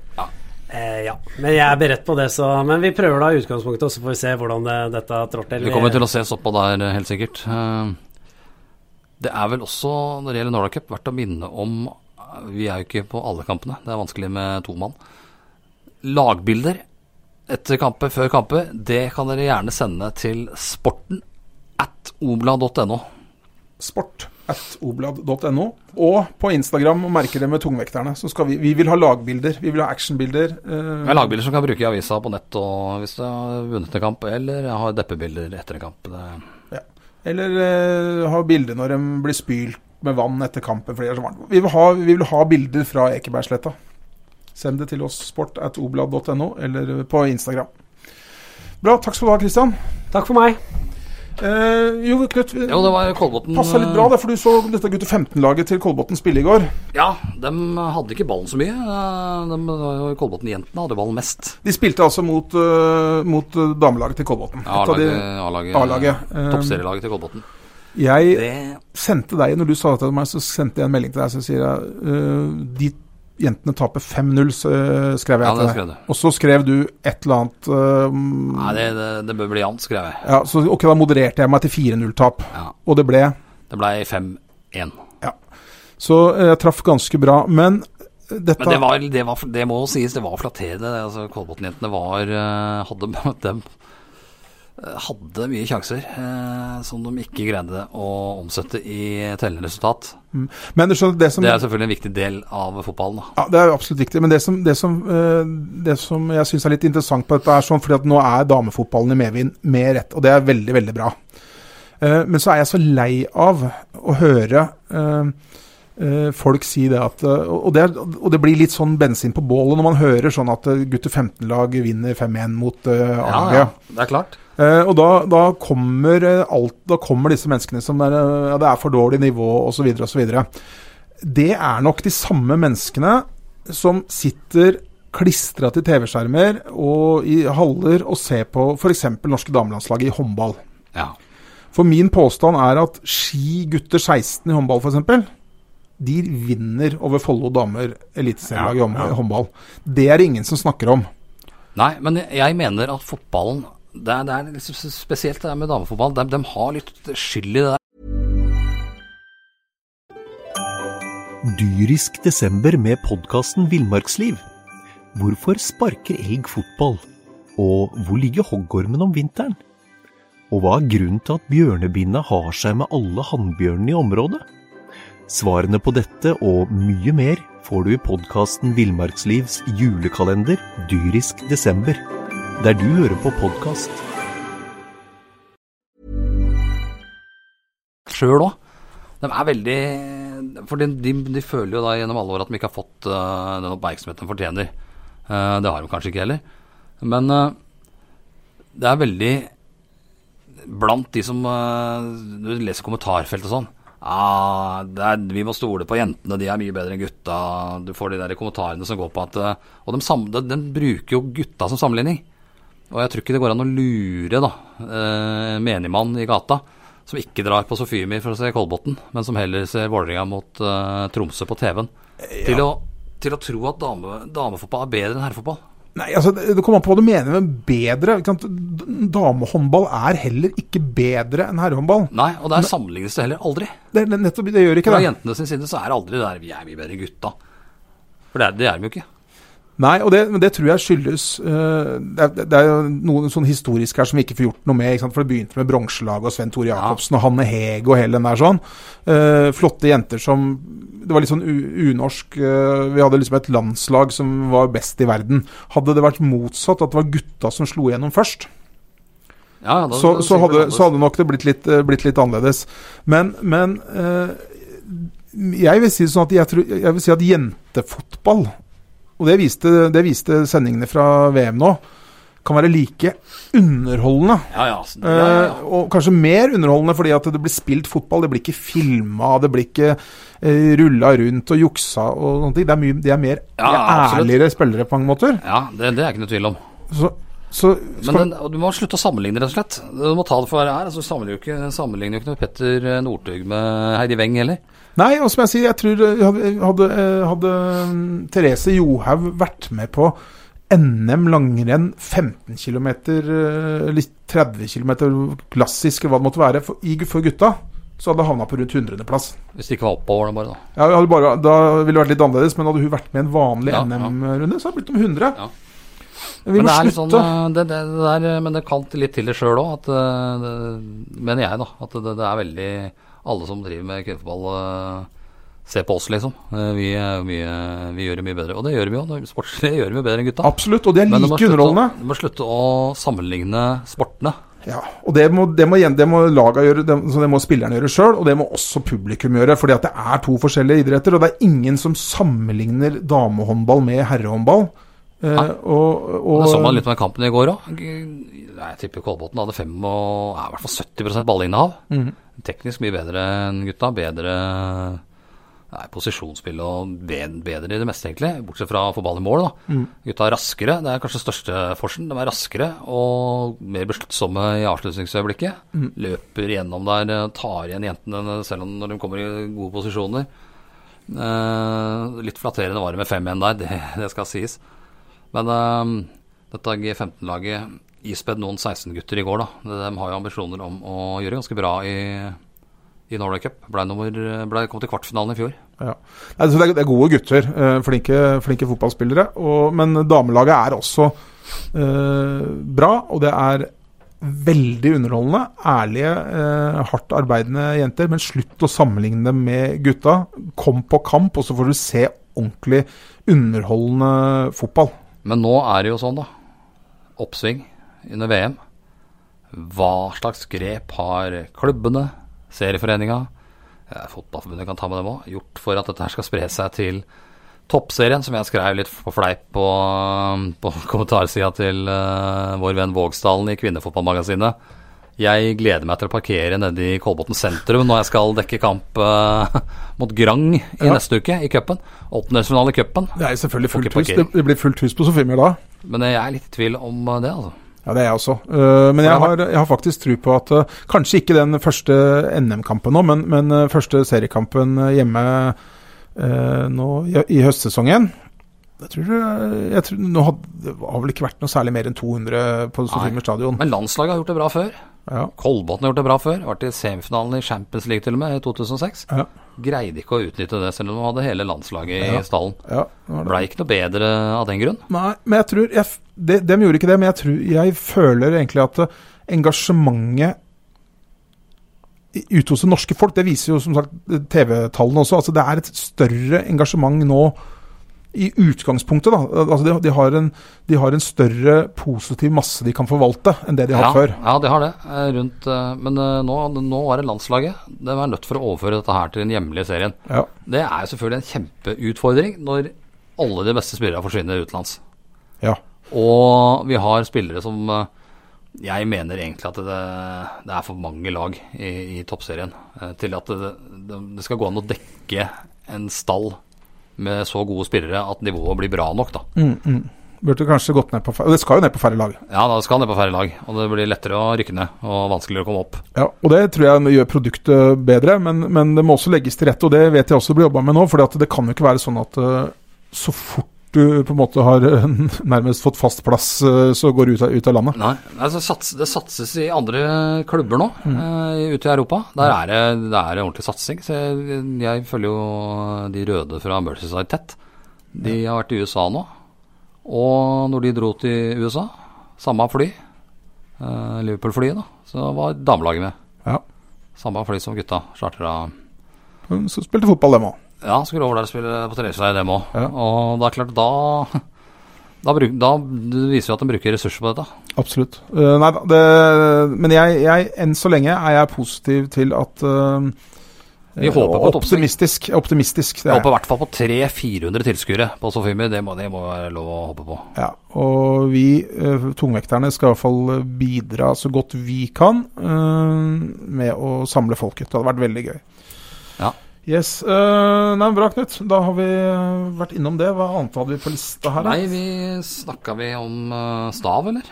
Eh, ja, men jeg er beredt på det, så Men vi prøver da utgangspunktet, og så får vi se hvordan det, dette trår til. Vi kommer til å ses oppå der, eh, helt sikkert. Eh, Det er vel også, når det gjelder Norway Cup, verdt å minne om Vi er jo ikke på alle kampene, det er vanskelig med to mann. Lagbilder etter kamper, før kamper, det kan dere gjerne sende til sporten at obla.no. Sport at oblad.no. Og på Instagram og merker det med tungvekterne. Så skal vi, vi vil ha lagbilder. Vi vil ha actionbilder. eh, er lagbilder som kan bruke i avisa på nett og hvis du har vunnet en kamp, eller har deppebilder etter en kamp. Det, Eller eh, ha bilder når de blir spylt med vann etter kampen. Vi vil ha, vi vil ha bilder fra Ekebergsletta. Send det til oss sport at oblad.no eller på Instagram. Bra. Takk skal du ha, Christian. Takk for meg. Eh, jo, Knut. jo, det var Kolbotn Passa litt bra, det, for du så dette gutte 15-laget til Kolbotn spille i går. Ja, de hadde ikke ballen så mye. Eh, De, Kolbotn-jentene hadde ballen mest. De spilte altså mot, uh, mot eh, damelaget til Kolbotn. A-laget, toppserielaget til Kolbotn. Jeg Det sendte deg, når du sa det til meg, så sendte jeg en melding til deg, så sier jeg uh, de jentene taper 5-0, så, eh, skrev jeg Ja, til det deg. skrev du. Og så skrev du et eller annet um, Nei, det, det, det bør bli jevnt, skrev jeg. ja, Så ok, da modererte jeg meg til 4-0-tap, Ja. og det ble Det ble 5-1. Ja. Så eh, jeg traff ganske bra. Men dette Men det, var, det, var, det må sies, det var flatterende. det. Altså, Kolbotn-jentene var hadde møtt dem hadde mye sjanser eh, som de ikke greide å omsette i tellende resultat. Men du skjønner, det som Det er selvfølgelig en viktig del av fotballen. da. Ja, Det er jo absolutt viktig. Men det som, det som, eh, det som jeg syns er litt interessant på dette, er sånn fordi at nå er damefotballen i medvind med rett, og det er veldig, veldig bra. Eh, Men så er jeg så lei av å høre eh, eh, folk si det at eh, Og det, og det blir litt sånn bensin på bålet når man hører sånn at gutter 15-lag vinner 5-1 mot A-laget. det er klart. Eh, og da, da, kommer eh, alt, da kommer disse menneskene som er, eh, ja, det er for dårlig nivå osv. osv. Det er nok de samme menneskene som sitter klistra til TV-skjermer og i haller og ser på f.eks. norske damelandslag i håndball. Ja. For min påstand er at Ski gutter 16 i håndball f.eks. De vinner over Follo damer eliteserielag i Ja, i håndball. Det er det ingen som snakker om. Nei, men jeg mener at fotballen det er, det er liksom spesielt det med damefotball. De, de har litt skyld i det der. Dyrisk desember med podkasten Villmarksliv. Hvorfor sparker elg fotball? Og hvor ligger hoggormen om vinteren? Og hva er grunnen til at bjørnebinna har seg med alle hannbjørnene i området? Svarene på dette og mye mer får du i podkasten Villmarkslivs julekalender Dyrisk desember, der du hører på podkast. sjøl òg. De er veldig For de, de, de føler jo da gjennom alle år at de ikke har fått uh, den oppmerksomheten de fortjener. Uh, det har de kanskje ikke heller. Men uh, det er veldig Blant de som Du leser kommentarfelt og sånn. Ah, er, vi må stole på jentene, de er mye bedre enn gutta. Du får de der kommentarene som går på at Og de, de bruker jo gutta som sammenligning. Og jeg tror ikke det går an å lure da, eh, menigmann i gata, som ikke drar på Sofiemi for å se Kolbotn, men som heller ser Vålerenga mot eh, Tromsø på TV-en, til, å, til å tro at dame, damefotball er bedre enn herrefotball. Nei, altså, Det kommer an på hva du mener med bedre. Damehåndball er heller ikke bedre enn herrehåndball. Nei, og der sammenlignes det heller aldri. Det, det, nettopp, det gjør ikke Fra det. jentene sin side så er det aldri der vi er mye bedre enn gutta. For det er, det er de jo ikke. Nei, og det, det tror jeg skyldes uh, det, er, det er noe sånn historisk her som vi ikke får gjort noe med. For det begynte med bronselaget og Sven Tore Jacobsen og Hanne Heg og hele den der sånn. Uh, flotte jenter som Det var litt sånn unorsk. Uh, vi hadde liksom et landslag som var best i verden. Hadde det vært motsatt, at det var gutta som slo igjennom først, Ja, ja, da- så, så, hadde, så hadde nok det blitt litt, blitt litt annerledes. Men, men jeg vil si sånn at jeg, tror, jeg vil si at jentefotball, og det viste, det viste sendingene fra VM nå, kan være like underholdende. Ja, ja, ja, ja. Eh, og kanskje mer underholdende fordi at det blir spilt fotball. Det blir ikke filma, det blir ikke eh, rulla rundt og juksa og sånne ting. Det er, mye, de er mer er ærligere spillere på mange måter. ja det, det er ikke noe tvil om. Så, så Men den, du må slutte å sammenligne, rett og slett. Du må ta det for hva det er. Altså, sammenligner jo ikke, sammenligner jo ikke Petter Northug med Heidi Weng heller. Nei, og som jeg sier, jeg tror eh, hadde, hadde, eh, hadde mm, Therese Johaug vært med på NM langrenn 15 km, litt 30 km klassisk, eller hva det måtte være, for, for gutta, så hadde jeg havna på rundt 100.-plass. Hvis det ikke var oppover, da bare, da. Ja, hadde bare, da ville det vært litt annerledes, men hadde hun vært med i en vanlig Ja. NM-runde, så hadde det blitt om 100. Ja. Vi Men må det er sånn, slutte. eh, det, det, det der, men det kan litt til det sjøl òg, mener jeg, da. At det, det er veldig Alle som driver med kvinnefotball, se ser på oss, liksom. Eh, Vi, jo mye, vi gjør det mye bedre. Og det gjør vi jo. Sportslig gjør vi bedre enn gutta. Absolutt, og det er like underholdende. Du må slutte å sammenligne sportene. Ja, og det må, det må, det må laga gjøre, det, så det må spillerne gjøre sjøl, og det må også publikum gjøre. fordi at det er to forskjellige idretter, og det er ingen som sammenligner damehåndball med herrehåndball. Nei. og, og, det så man litt med kampen i går òg. Jeg tipper Kolbotn hadde fem og ja, i hvert fall 70 ballinnehav. Mhm. Teknisk mye bedre enn gutta. Bedre nei, posisjonsspill og bedre, i det meste, egentlig. Bortsett fra å få ball i mål. da. Mm. Gutta er raskere. Det er kanskje største forskjellen. De er raskere og mer besluttsomme i avslutningsøyeblikket. Mm. Løper gjennom der, tar igjen jentene selv om når de kommer i gode posisjoner. Uh, litt flatterende var det med 5-1 der, det, det skal sies. Men um, dette G15-laget ispedd noen 16-gutter i går, da. De har jo ambisjoner om å gjøre ganske bra i, i Norway Cup. Ble, nummer, ble kom til kvartfinalen i fjor. Ja. Nei, det, er gode gutter. eh, flinke, flinke fotballspillere. Og, men damelaget er også eh, bra, og det er veldig underholdende. Ærlige, eh, hardt arbeidende jenter. Men slutt å sammenligne dem med gutta. Kom på kamp, og så får du se ordentlig underholdende fotball. Men nå er det jo sånn, da. Oppsving under VM. Hva slags grep har klubbene, serieforeninga, eh, Fotballforbundet kan ta med dem òg, gjort for at dette her skal spre seg til toppserien, som jeg skrev litt på fleip på, på kommentarsida til uh, vår venn Vågsdalen i Kvinnefotballmagasinet. Jeg gleder meg til å parkere nede i Kolbotn sentrum når jeg skal dekke kamp uh, mot Grang i Ja. neste uke i cupen. Åttendelsfinale i cupen. Det er selvfølgelig fullt hus. Det, det blir fullt hus på Sofiemyr da. Men jeg er litt i tvil om uh, det, altså. Ja, det er jeg også. Uh, men jeg har- jeg har faktisk tro på at uh, Kanskje ikke den første NM-kampen nå, men, men eh, første seriekampen eh, hjemme eh, nå i, i høstsesongen jeg tror, jeg tror, nå hadde, Det har vel ikke vært noe særlig mer enn 200 på Sofiemyr stadion. Men landslaget har gjort det bra før. Ja, Kolbotn har gjort det bra før. Vært i semifinalen i Champions League til og med i 2006. ja, Greide ikke å utnytte det, selv om de hadde hele landslaget Ja. i stallen. ja, det det. Blei ikke noe bedre av den grunn. Nei, men jeg tror jeg, de, de, gjorde ikke det, men jeg, tror, jeg føler egentlig at eh, engasjementet ute hos det norske folk, det viser jo som sagt TV-tallene også. altså Det er et større engasjement nå i utgangspunktet. da, altså De, de, har en, de har en større positiv masse de kan forvalte enn det de har ja, hatt før. ja, de har det. eh, Rundt, eh, men eh, nå, nå er det landslaget. De er nødt for å overføre dette her til den hjemlige serien. Ja, Det er selvfølgelig en kjempeutfordring når alle de beste spillerne forsvinner utenlands. ja. Og vi har spillere som jeg mener egentlig at det, det er for mange lag i, i toppserien til at det, det skal gå an å dekke en stall med så gode spillere at nivået blir bra nok, da. Mm, mm. Burde kanskje gått ned på Og det skal jo ned på færre lag. Ja, det skal ned på færre lag, og det blir lettere å rykke ned og vanskeligere å komme opp. Ja, og Det tror jeg gjør produktet bedre, men, men det må også legges til rette. og Det vet jeg også blir jobba med nå. For det kan jo ikke være sånn at eh, så fort du på en måte har eh, nærmest fått fast plass, eh, så går du ut av, ut av landet. Nei, altså sats, Det satses i andre klubber nå eh, ute i Europa. Der er det, det er ordentlig satsing. Så jeg, jeg følger jo de røde fra Mercyside tett. De har vært i USA nå. Og når de dro til USA, samme fly, uh, Liverpool-flyet, da, så var damelaget med. Ja. Samme fly som gutta chartra. Så spilte fotball, dem òg. Ja, skulle over der og spille på treningsleir, dem òg. Ja. Og det er klart, da da, bruk, da viser jo at en bruker ressurser på dette. Absolutt. Uh, nei det, men jeg, jeg, enn så lenge er jeg positiv til at uh, Vi håper på et. Optimistisk. optimistisk er. håper i hvert fall på 300-400 tilskuere på Sofimi. Det, må- det må være lov å håpe på. Ja, og vi uh, tungvekterne skal i hvert fall bidra så godt vi kan med å samle folket. Det hadde vært veldig gøy. Ja. Yes. Uh, nei, Bra, Knut. Da har vi eh, vært innom det. Hva annet hadde vi på lista her? Nei, vi snakka vi om eh, stav, eller?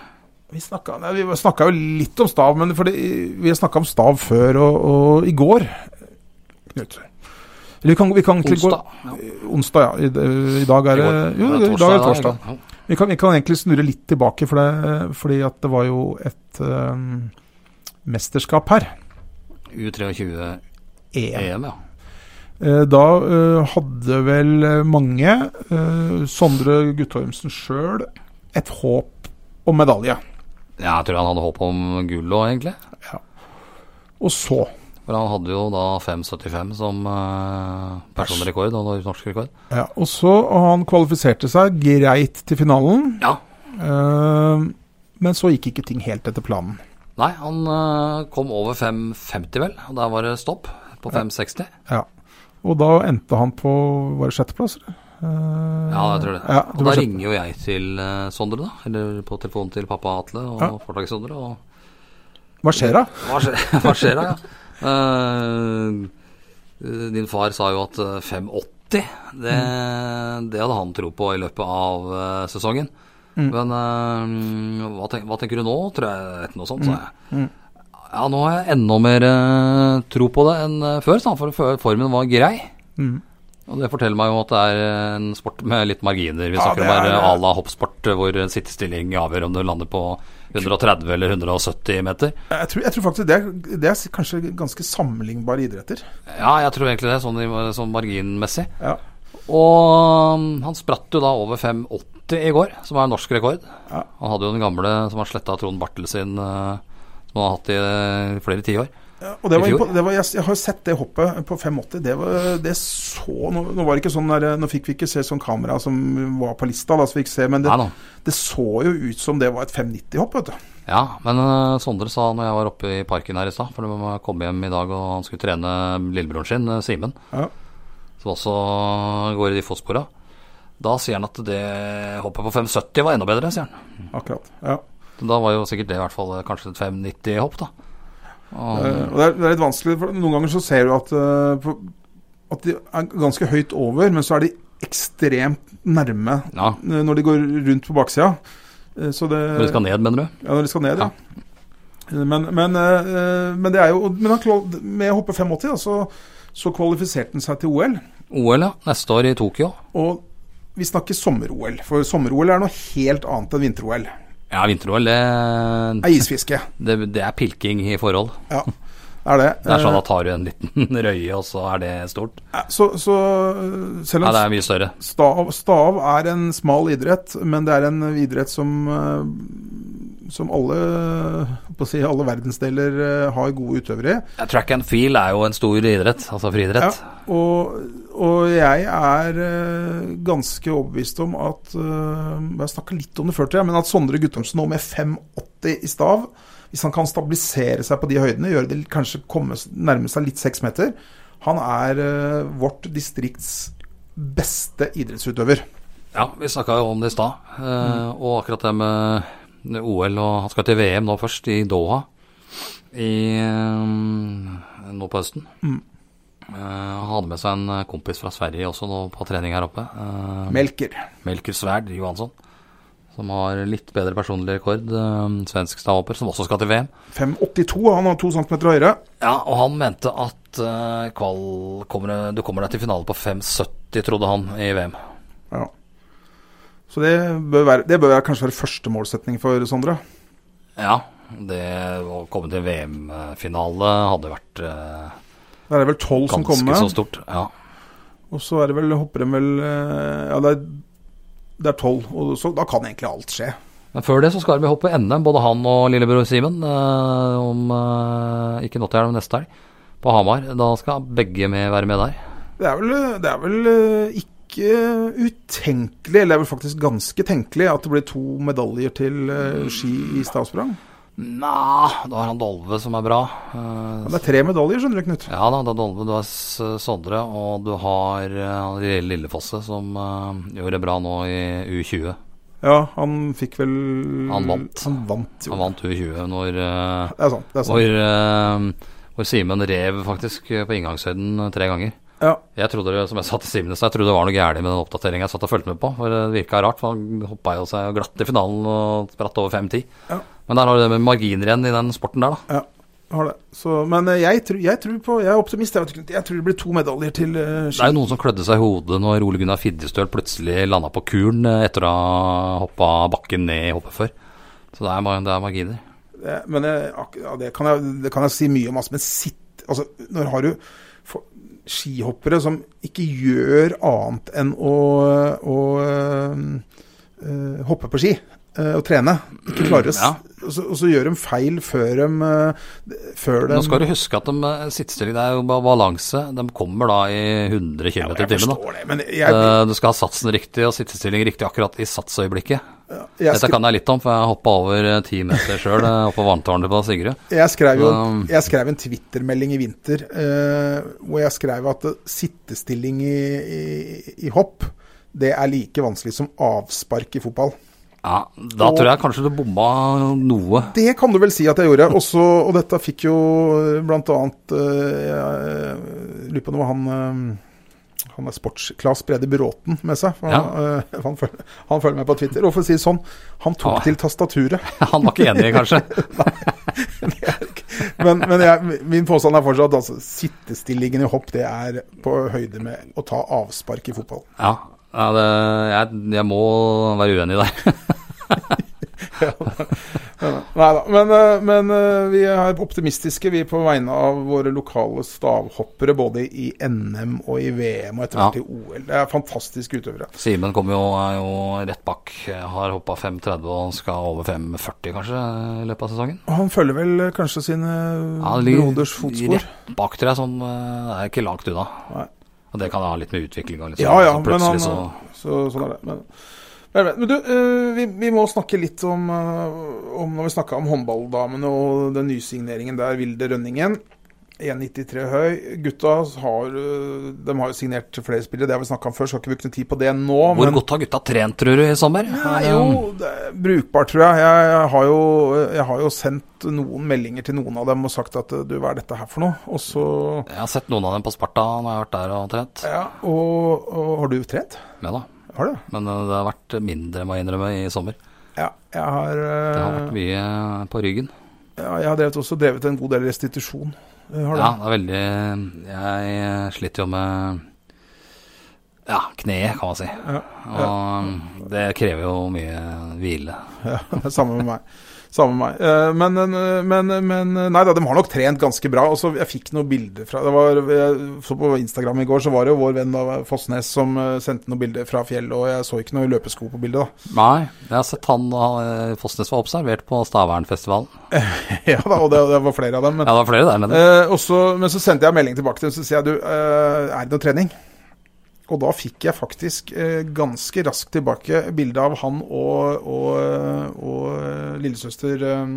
Vi snakka, nei, vi snakka jo litt om stav, men fordi vi snakka om stav før og, og i går. Knut. Eller vi kan, vi kan egentlig Onsdag. Gå, onsdag, ja. I, I dag er det Jo, i dag er det torsdag. Ja. Vi kan, vi kan egentlig snurre litt tilbake, for det, fordi at det var jo et um, mesterskap her. U23-EM, EM. ja. Eh, Da øh, hadde vel mange, øh, Sondre Guttormsen sjøl, et håp om medalje. Ja, Jeg tror han hadde håp om gull òg, egentlig. Og så For han hadde jo da 5,75 som personrekord og norsk rekord. ja, Og så og han kvalifiserte seg greit til finalen, Ja. men så gikk ikke ting helt etter planen. Nei, han eh, kom over 5,50 vel, og der var det stopp på 5,60. Ja. Og da endte han på Var det sjetteplass? eller? Eh, Ja, jeg tror det. Ja, og da sjette- ringer jo jeg til uh, Sondre, da. Eller på telefonen til pappa Atle og Ja. forlaget Sondre. Og Hva skjer da? hva skjer, hva skjer da, ja? Uh, din far sa jo at eh, 580, det, det hadde han tro på i løpet av sesongen. Mm. Men hva, tenk, hva tenker du nå, tror jeg, etter noe sånt, sa jeg. Mm. Ja, nå har jeg enda mer uh, tro på det enn uh, før, for formen var grei. Mm. Og det forteller meg jo at det er en sport med litt marginer. Vi Ja, snakker det om à la hoppsport, hvor sittestilling avgjør om du lander på 130 eller 170 meter. Jeg tror, jeg tror faktisk det er, det er kanskje ganske sammenlignbare idretter. Ja, jeg tror egentlig det, sånn, sånn marginmessig. Ja. Og um, han spratt jo da over 5,80 i går, som er norsk rekord. Ja. Han hadde jo den gamle som har sletta Trond Bartel sin uh, som han har hatt i eh, flere tiår. Ja, og det var, det var, jeg, jeg har sett det hoppet på 580. Det, var, det så Nå, nå var det ikke sånn der, nå fikk vi ikke se sånn kamera som var på lista, da, så vi ikke se, men det, Nei det så jo ut som det var et 590-hopp, vet du. Ja, men uh, Sondre sa når jeg var oppe i parken her i stad, for de kom hjem i dag og han skulle trene lillebroren sin, eh, Simen, Ja. som også går i de fotspora. Da sier han at det hoppet på 570 var enda bedre, sier han. Akkurat. ja. Da var jo sikkert det i hvert fall eh, kanskje et 590-hopp, da. Og, Eh, og det er, det er litt vanskelig, for noen ganger så ser du at, eh, at de er ganske høyt over, men så er de ekstremt nærme ja, når de går rundt på baksida. Så det, Når de skal ned, mener du? Ja, når de skal ned, ja. Men, men, eh, men det er jo Men han, med å hoppe 580, da, så, så kvalifiserte han seg til OL. OL, ja. Neste år i Tokyo. Og vi snakker sommer-OL, for sommer-OL er noe helt annet enn vinter-OL. Ja, vinter-OL, det, er isfiske. det, det er pilking i forhold. Ja, er det. Det er sånn Eh, da tar du en liten røye, og så er det stort. Så, så selv Ja, det er mye større. stav, stav er en smal idrett, men det er en idrett som eh, som alle, si, alle verdensdeler eh, har gode utøvere i. Track and field er jo en stor idrett, altså friidrett. Ja, og, og jeg er eh, ganske overbevist om at uh, Jeg snakka litt om det før, men at Sondre Guttormsen nå med 5,80 i stav Hvis han kan stabilisere seg på de høydene, gjøre det kanskje komme, nærme seg litt seks meter Han er eh, vårt distrikts beste idrettsutøver. Ja, vi snakka jo om det i stad. Mm. Og akkurat det med OL og Han skal til VM nå først, i Doha. I, eh, nå på høsten. Mm. Eh, Han hadde med seg en kompis fra Sverige også nå på trening her oppe. eh, Melker. Melker Sverd Johansson. Som har litt bedre personlig rekord. Svensk stavhopper, som også skal til VM. 5,82. Han har to centimeter høyere. Ja, og han mente at kval kommer, du kommer deg til finale på 5,70, trodde han, i VM. Ja. Så det bør, være, det bør være, kanskje være første målsetning for Sondre. Ja, det å komme til VM-finale hadde vært eh, Det er vel tolv som ganske så stort. Ja. Og så er det vel, hopper de vel eh, Ja, det er, tolv. Og så, da kan egentlig alt skje. Men før det så skal vi hoppe NM, både han og lillebror Simen, eh, om eh, ikke nå til helg, men neste helg, på Hamar. Da skal begge med være med der. Det er vel, det er vel eh, ikke utenkelig, eller det er vel faktisk ganske tenkelig, at det blir to medaljer til eh, ski i stavsprang. Nja, da har han Dolve som er bra. Eh, Ja, det er tre medaljer, skjønner du, Knut. Ja da, det er Dolve, du har Sondre, og du har eh, Lille Lillefosse, som gjør det bra nå i U20. Ja, han fikk vel Han vant. Han vant. Han vant U20 når, Det er sant. det er sant. eh, hvor Simen rev faktisk på inngangshøyden tre ganger. Ja, Jeg trodde det, som jeg sa til stad, jeg trodde det var noe gærent med den oppdateringa jeg satt og fulgte med på. For det virka rart, for han hoppa jo seg glatt i finalen og spratt over 5-10. Ja. Men der har du det med marginer igjen i den sporten der, da. ja, har det. Så, men eh, jeg, tror- jeg tror på Jeg er optimist. Jeg, vet jeg tror det blir to medaljer til eh, Det er jo noen som klødde seg i hodet når Ole Gunnar Fiddestøl plutselig landa på kuren eh, etter å ha hoppa bakken ned i hoppet før. Så det er, det er marginer. Det, men ja, det, kan jeg, det kan jeg si mye om. Altså, men sitt Altså, når har du skihoppere som ikke gjør annet enn å, å øh, hoppe på ski øh, og trene, ikke klarer å Ja. og, så, og så gjør de feil før de, øh, før de Nå skal du huske at de eh, sittestilling, det er jo bare balanse. De kommer da i 100 km Ja, i timen. Eh, Du skal ha satsen riktig og sittestilling riktig akkurat i satsøyeblikket. jeg, Dette kan jeg litt om, for jeg hoppa over eh, ti meter sjøl oppå vanntårnet på Sigrud. Jeg skrev jo jeg skrev en Twitter-melding i vinter eh, hvor jeg skrev at eh, sittestilling i, i, i hopp det er like vanskelig som avspark i fotball. Ja, Da tror jeg kanskje du bomma noe. Det kan du vel si at jeg gjorde. Også, og dette fikk jo eh, blant annet eh, Jeg lurer på noe han eh, han er sports-Claes Brede Bråten med seg. Han, Han, eh, han, følger, han følger med på Twitter. Og for å si det sånn, han tok ah. til tastaturet. Han var ikke enig, kanskje. Men, men jeg, min påstand er fortsatt altså, sittestillingen i hopp det er på høyde med å ta avspark i fotball. Ja, ja det, jeg, jeg må være uenig der. Nei da. Men, eh, men eh, vi er optimistiske, vi, på vegne av våre lokale stavhoppere. Både i NM og i VM og etter hvert Ja. i OL. Det er fantastiske utøvere. Simen kommer jo, er jo rett bak. Har hoppa 5,30 og skal over 5,40 kanskje i løpet av sesongen. Og han følger vel eh, kanskje sine Ja, broders fotspor. Rett bak, tror jeg. Sånn, det er ikke langt unna. Nei. Og det kan ha litt med utvikling og litt Ja, sånn, ja, så men han så så, Sånn er det. Men, men, men du, eh, vi, vi må snakke litt om, eh, om Når vi snakka om håndballdamene og den nysigneringen der, Vilde Rønningen. 1,93 høy. Gutta har, eh, de har jo signert flere spillere, det har vi snakka om før, skal ikke bruke tid på det nå. Hvor men godt har gutta trent, tror du, i sommer? Nei, jo, det er brukbart, tror jeg. jeg. Har jo, jeg har jo sendt noen meldinger til noen av dem og sagt at du, hva er dette her for noe? Og så Jeg har sett noen av dem på Sparta når jeg har vært der og trent. Ja, og, og har du trent? Ja da. Har du? Men eh, det har vært mindre, må jeg innrømme, i sommer. Ja, jeg har, Det har eh, vært mye på ryggen. ja, jeg har drevet, også drevet en god del restitusjon. Jeg har du? Ja, det er veldig Jeg sliter jo med ja, kneet, kan man si. Ja, Og det krever jo mye hvile. Ja, det er samme med meg. Samme med meg. Eh, Men, men, men Nei da, de har nok trent ganske bra. Og så Jeg fikk noen bilder fra det var, jeg så På Instagram i går så var det jo vår venn da, Fossnes som eh, sendte noen bilder fra fjellet, og jeg så ikke noe løpesko på bildet, da. Nei, jeg har sett han eh, Fossnes var observert på Stavernfestivalen. Ja da, og det, det var flere av dem. Men, Ja, det var flere der nede. eh, og men så sendte jeg melding tilbake til dem, så sier jeg du, er det noe trening? Og da fikk jeg faktisk eh, ganske raskt tilbake bilde av han og, og, og eh, lillesøster eh,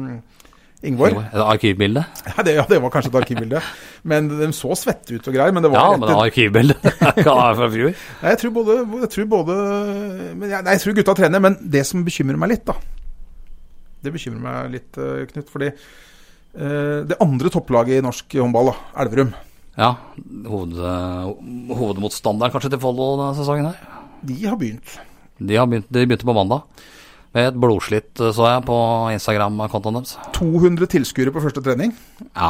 det arkivbilde? Ja det, ja, det var kanskje et arkivbilde. Men de så svette ut og greier. Men det var Ja, men det var arkivbilde. Fra fjor. Nei, jeg tror både, jeg tror både Nei, jeg tror gutta trener. Men det som bekymrer meg litt, da Det bekymrer meg litt, Knut. Fordi eh, det andre topplaget i norsk håndball, da, Elverum, Ja, hoved, hovedmotstanderen kanskje til Follo denne sesongen her. de har begynt. De, har begynt, de begynte på mandag. Med et blodslitt, eh, så jeg, på Instagram-kontoen deres. 200 tilskuere på første trening. Ja,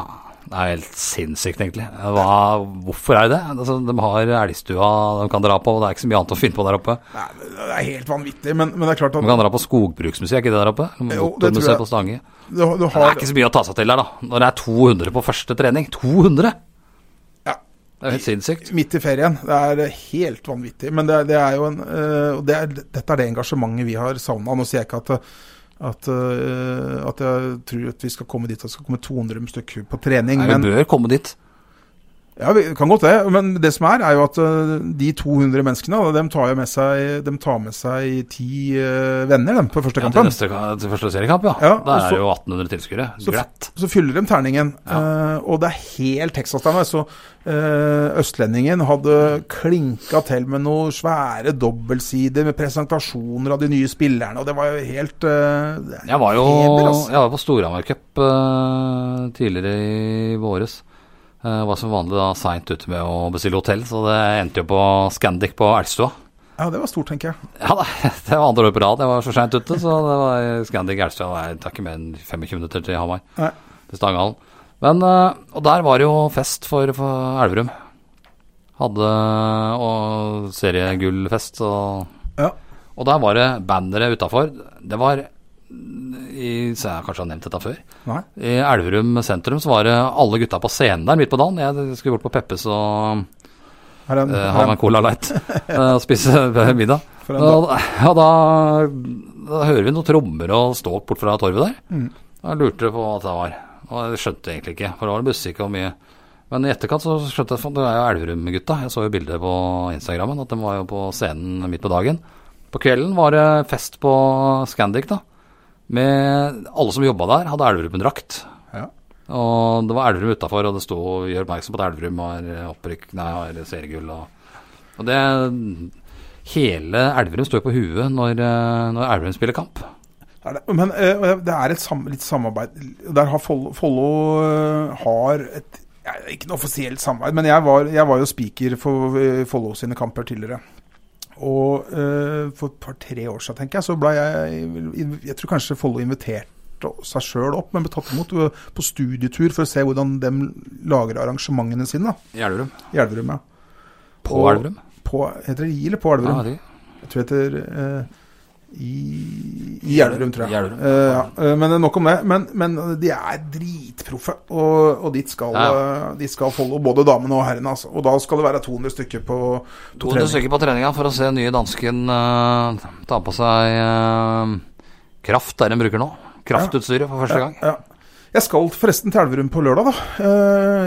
det er helt sinnssykt, egentlig. Hva, hvorfor er det det? Altså, de har elgstua de kan dra på, og det er ikke så mye annet å finne på der oppe. Nei, det er helt vanvittig. Men, men det er klart De kan dra på skogbruksmuseet, ikke det der oppe? Jo, det tror jeg. på Stange. du, du Det er ikke så mye å ta seg til der, da. Når det er 200 på første trening. 200! Det er helt sinnssykt. Midt i ferien. Det er helt vanvittig. Men det, det er jo en øh, det er, Dette er det engasjementet vi har savna. Nå sier jeg ikke at, at, øh, at jeg tror at vi skal komme dit at det skal komme 200 stykker på trening. Nei, Men, vi bør komme dit. Ja, vi kan godt det. Men det som er, er jo at øh, de 200 menneskene de tar med seg, de tar med seg ti øh, venner dem, på første Ja, til, neste, til første seriekamp, ja. Ja, da er det jo 1800 tilskuere. Så- Så fyller de terningen, eh, og det er helt Texas der. Så uh, østlendingen hadde klinka til med noen svære dobbeltsider med presentasjoner av de nye spillerne, og det var jo helt uh, Jeg var jo altså. jeg var på Storhamar Cup eh, tidligere i våres. Jeg var som vanlig da seint ute med å bestille hotell, så det endte jo på Scandic på Elgstua. Ja, det var stort, tenker jeg. Ja, det var andre år på rad jeg var så seint ute, så det var Scandic Elgstua. Tar ikke mer enn 25 minutter til Hamar. Nei. Til Stangehallen. Men, eh, og der var det jo fest for, for Elverum. Hadde og seriegullfest og Ja. Og der var det bannere utafor. Det var i, så Jeg kanskje har nevnt dette før. Nei. I Elverum sentrum så var det alle gutta på scenen der midt på dagen. Jeg skulle bort på Peppes og her ha meg en Cola Light eh, og spise middag. Og, ja, da, da hører vi noen trommer og ståk bort fra torvet der. Mm. Da lurte jeg på hva det var. Og jeg skjønte egentlig ikke, for det var musikk og mye. Men i etterkant så skjønte jeg at det er jo Elverum-gutta. Jeg så jo bildet på Instagrammen at de var jo på scenen midt på dagen. På kvelden var det fest på Scandic, da. Med alle som jobba der, hadde Elverum-drakt. Ja. Og det var Elverum utafor, og det sto 'gjør oppmerksom på at Elverum har opprykk, nei, har seriegull'. Og, og det Hele Elverum står på huet når, eh, når Elverum spiller kamp. Men eh, det er et sam, litt samarbeid Der har Follo, Follo eh, har et Ikke noe offisielt samarbeid, men jeg var, jeg var jo speaker for Follo sine kamper tidligere. Og uh, for et par-tre år siden, tenker jeg, så ble jeg Jeg tror kanskje Follo inviterte seg sjøl opp, men ble tatt imot eh, på studietur for å se hvordan de lager arrangementene sine I Elverum. i Elverum. Ja. På på Elverum. På, heter det I eller på Elverum? Ja, det- Jeg tror det heter eh, I i tror jeg. Eh, ja. Eh, Men nok om det. Men, men de er dritproffe, og, og dit skal, Ja, eh, dit skal folde både damene og herrene. Altså. Og da skal det være 200 stykker på, på 200 trening. stykker på treninga for å se nye dansken uh, ta på seg uh, kraft, der en bruker nå. Kraftutstyret for første gang. Ja. Jeg skal forresten til Elverum på lørdag, da.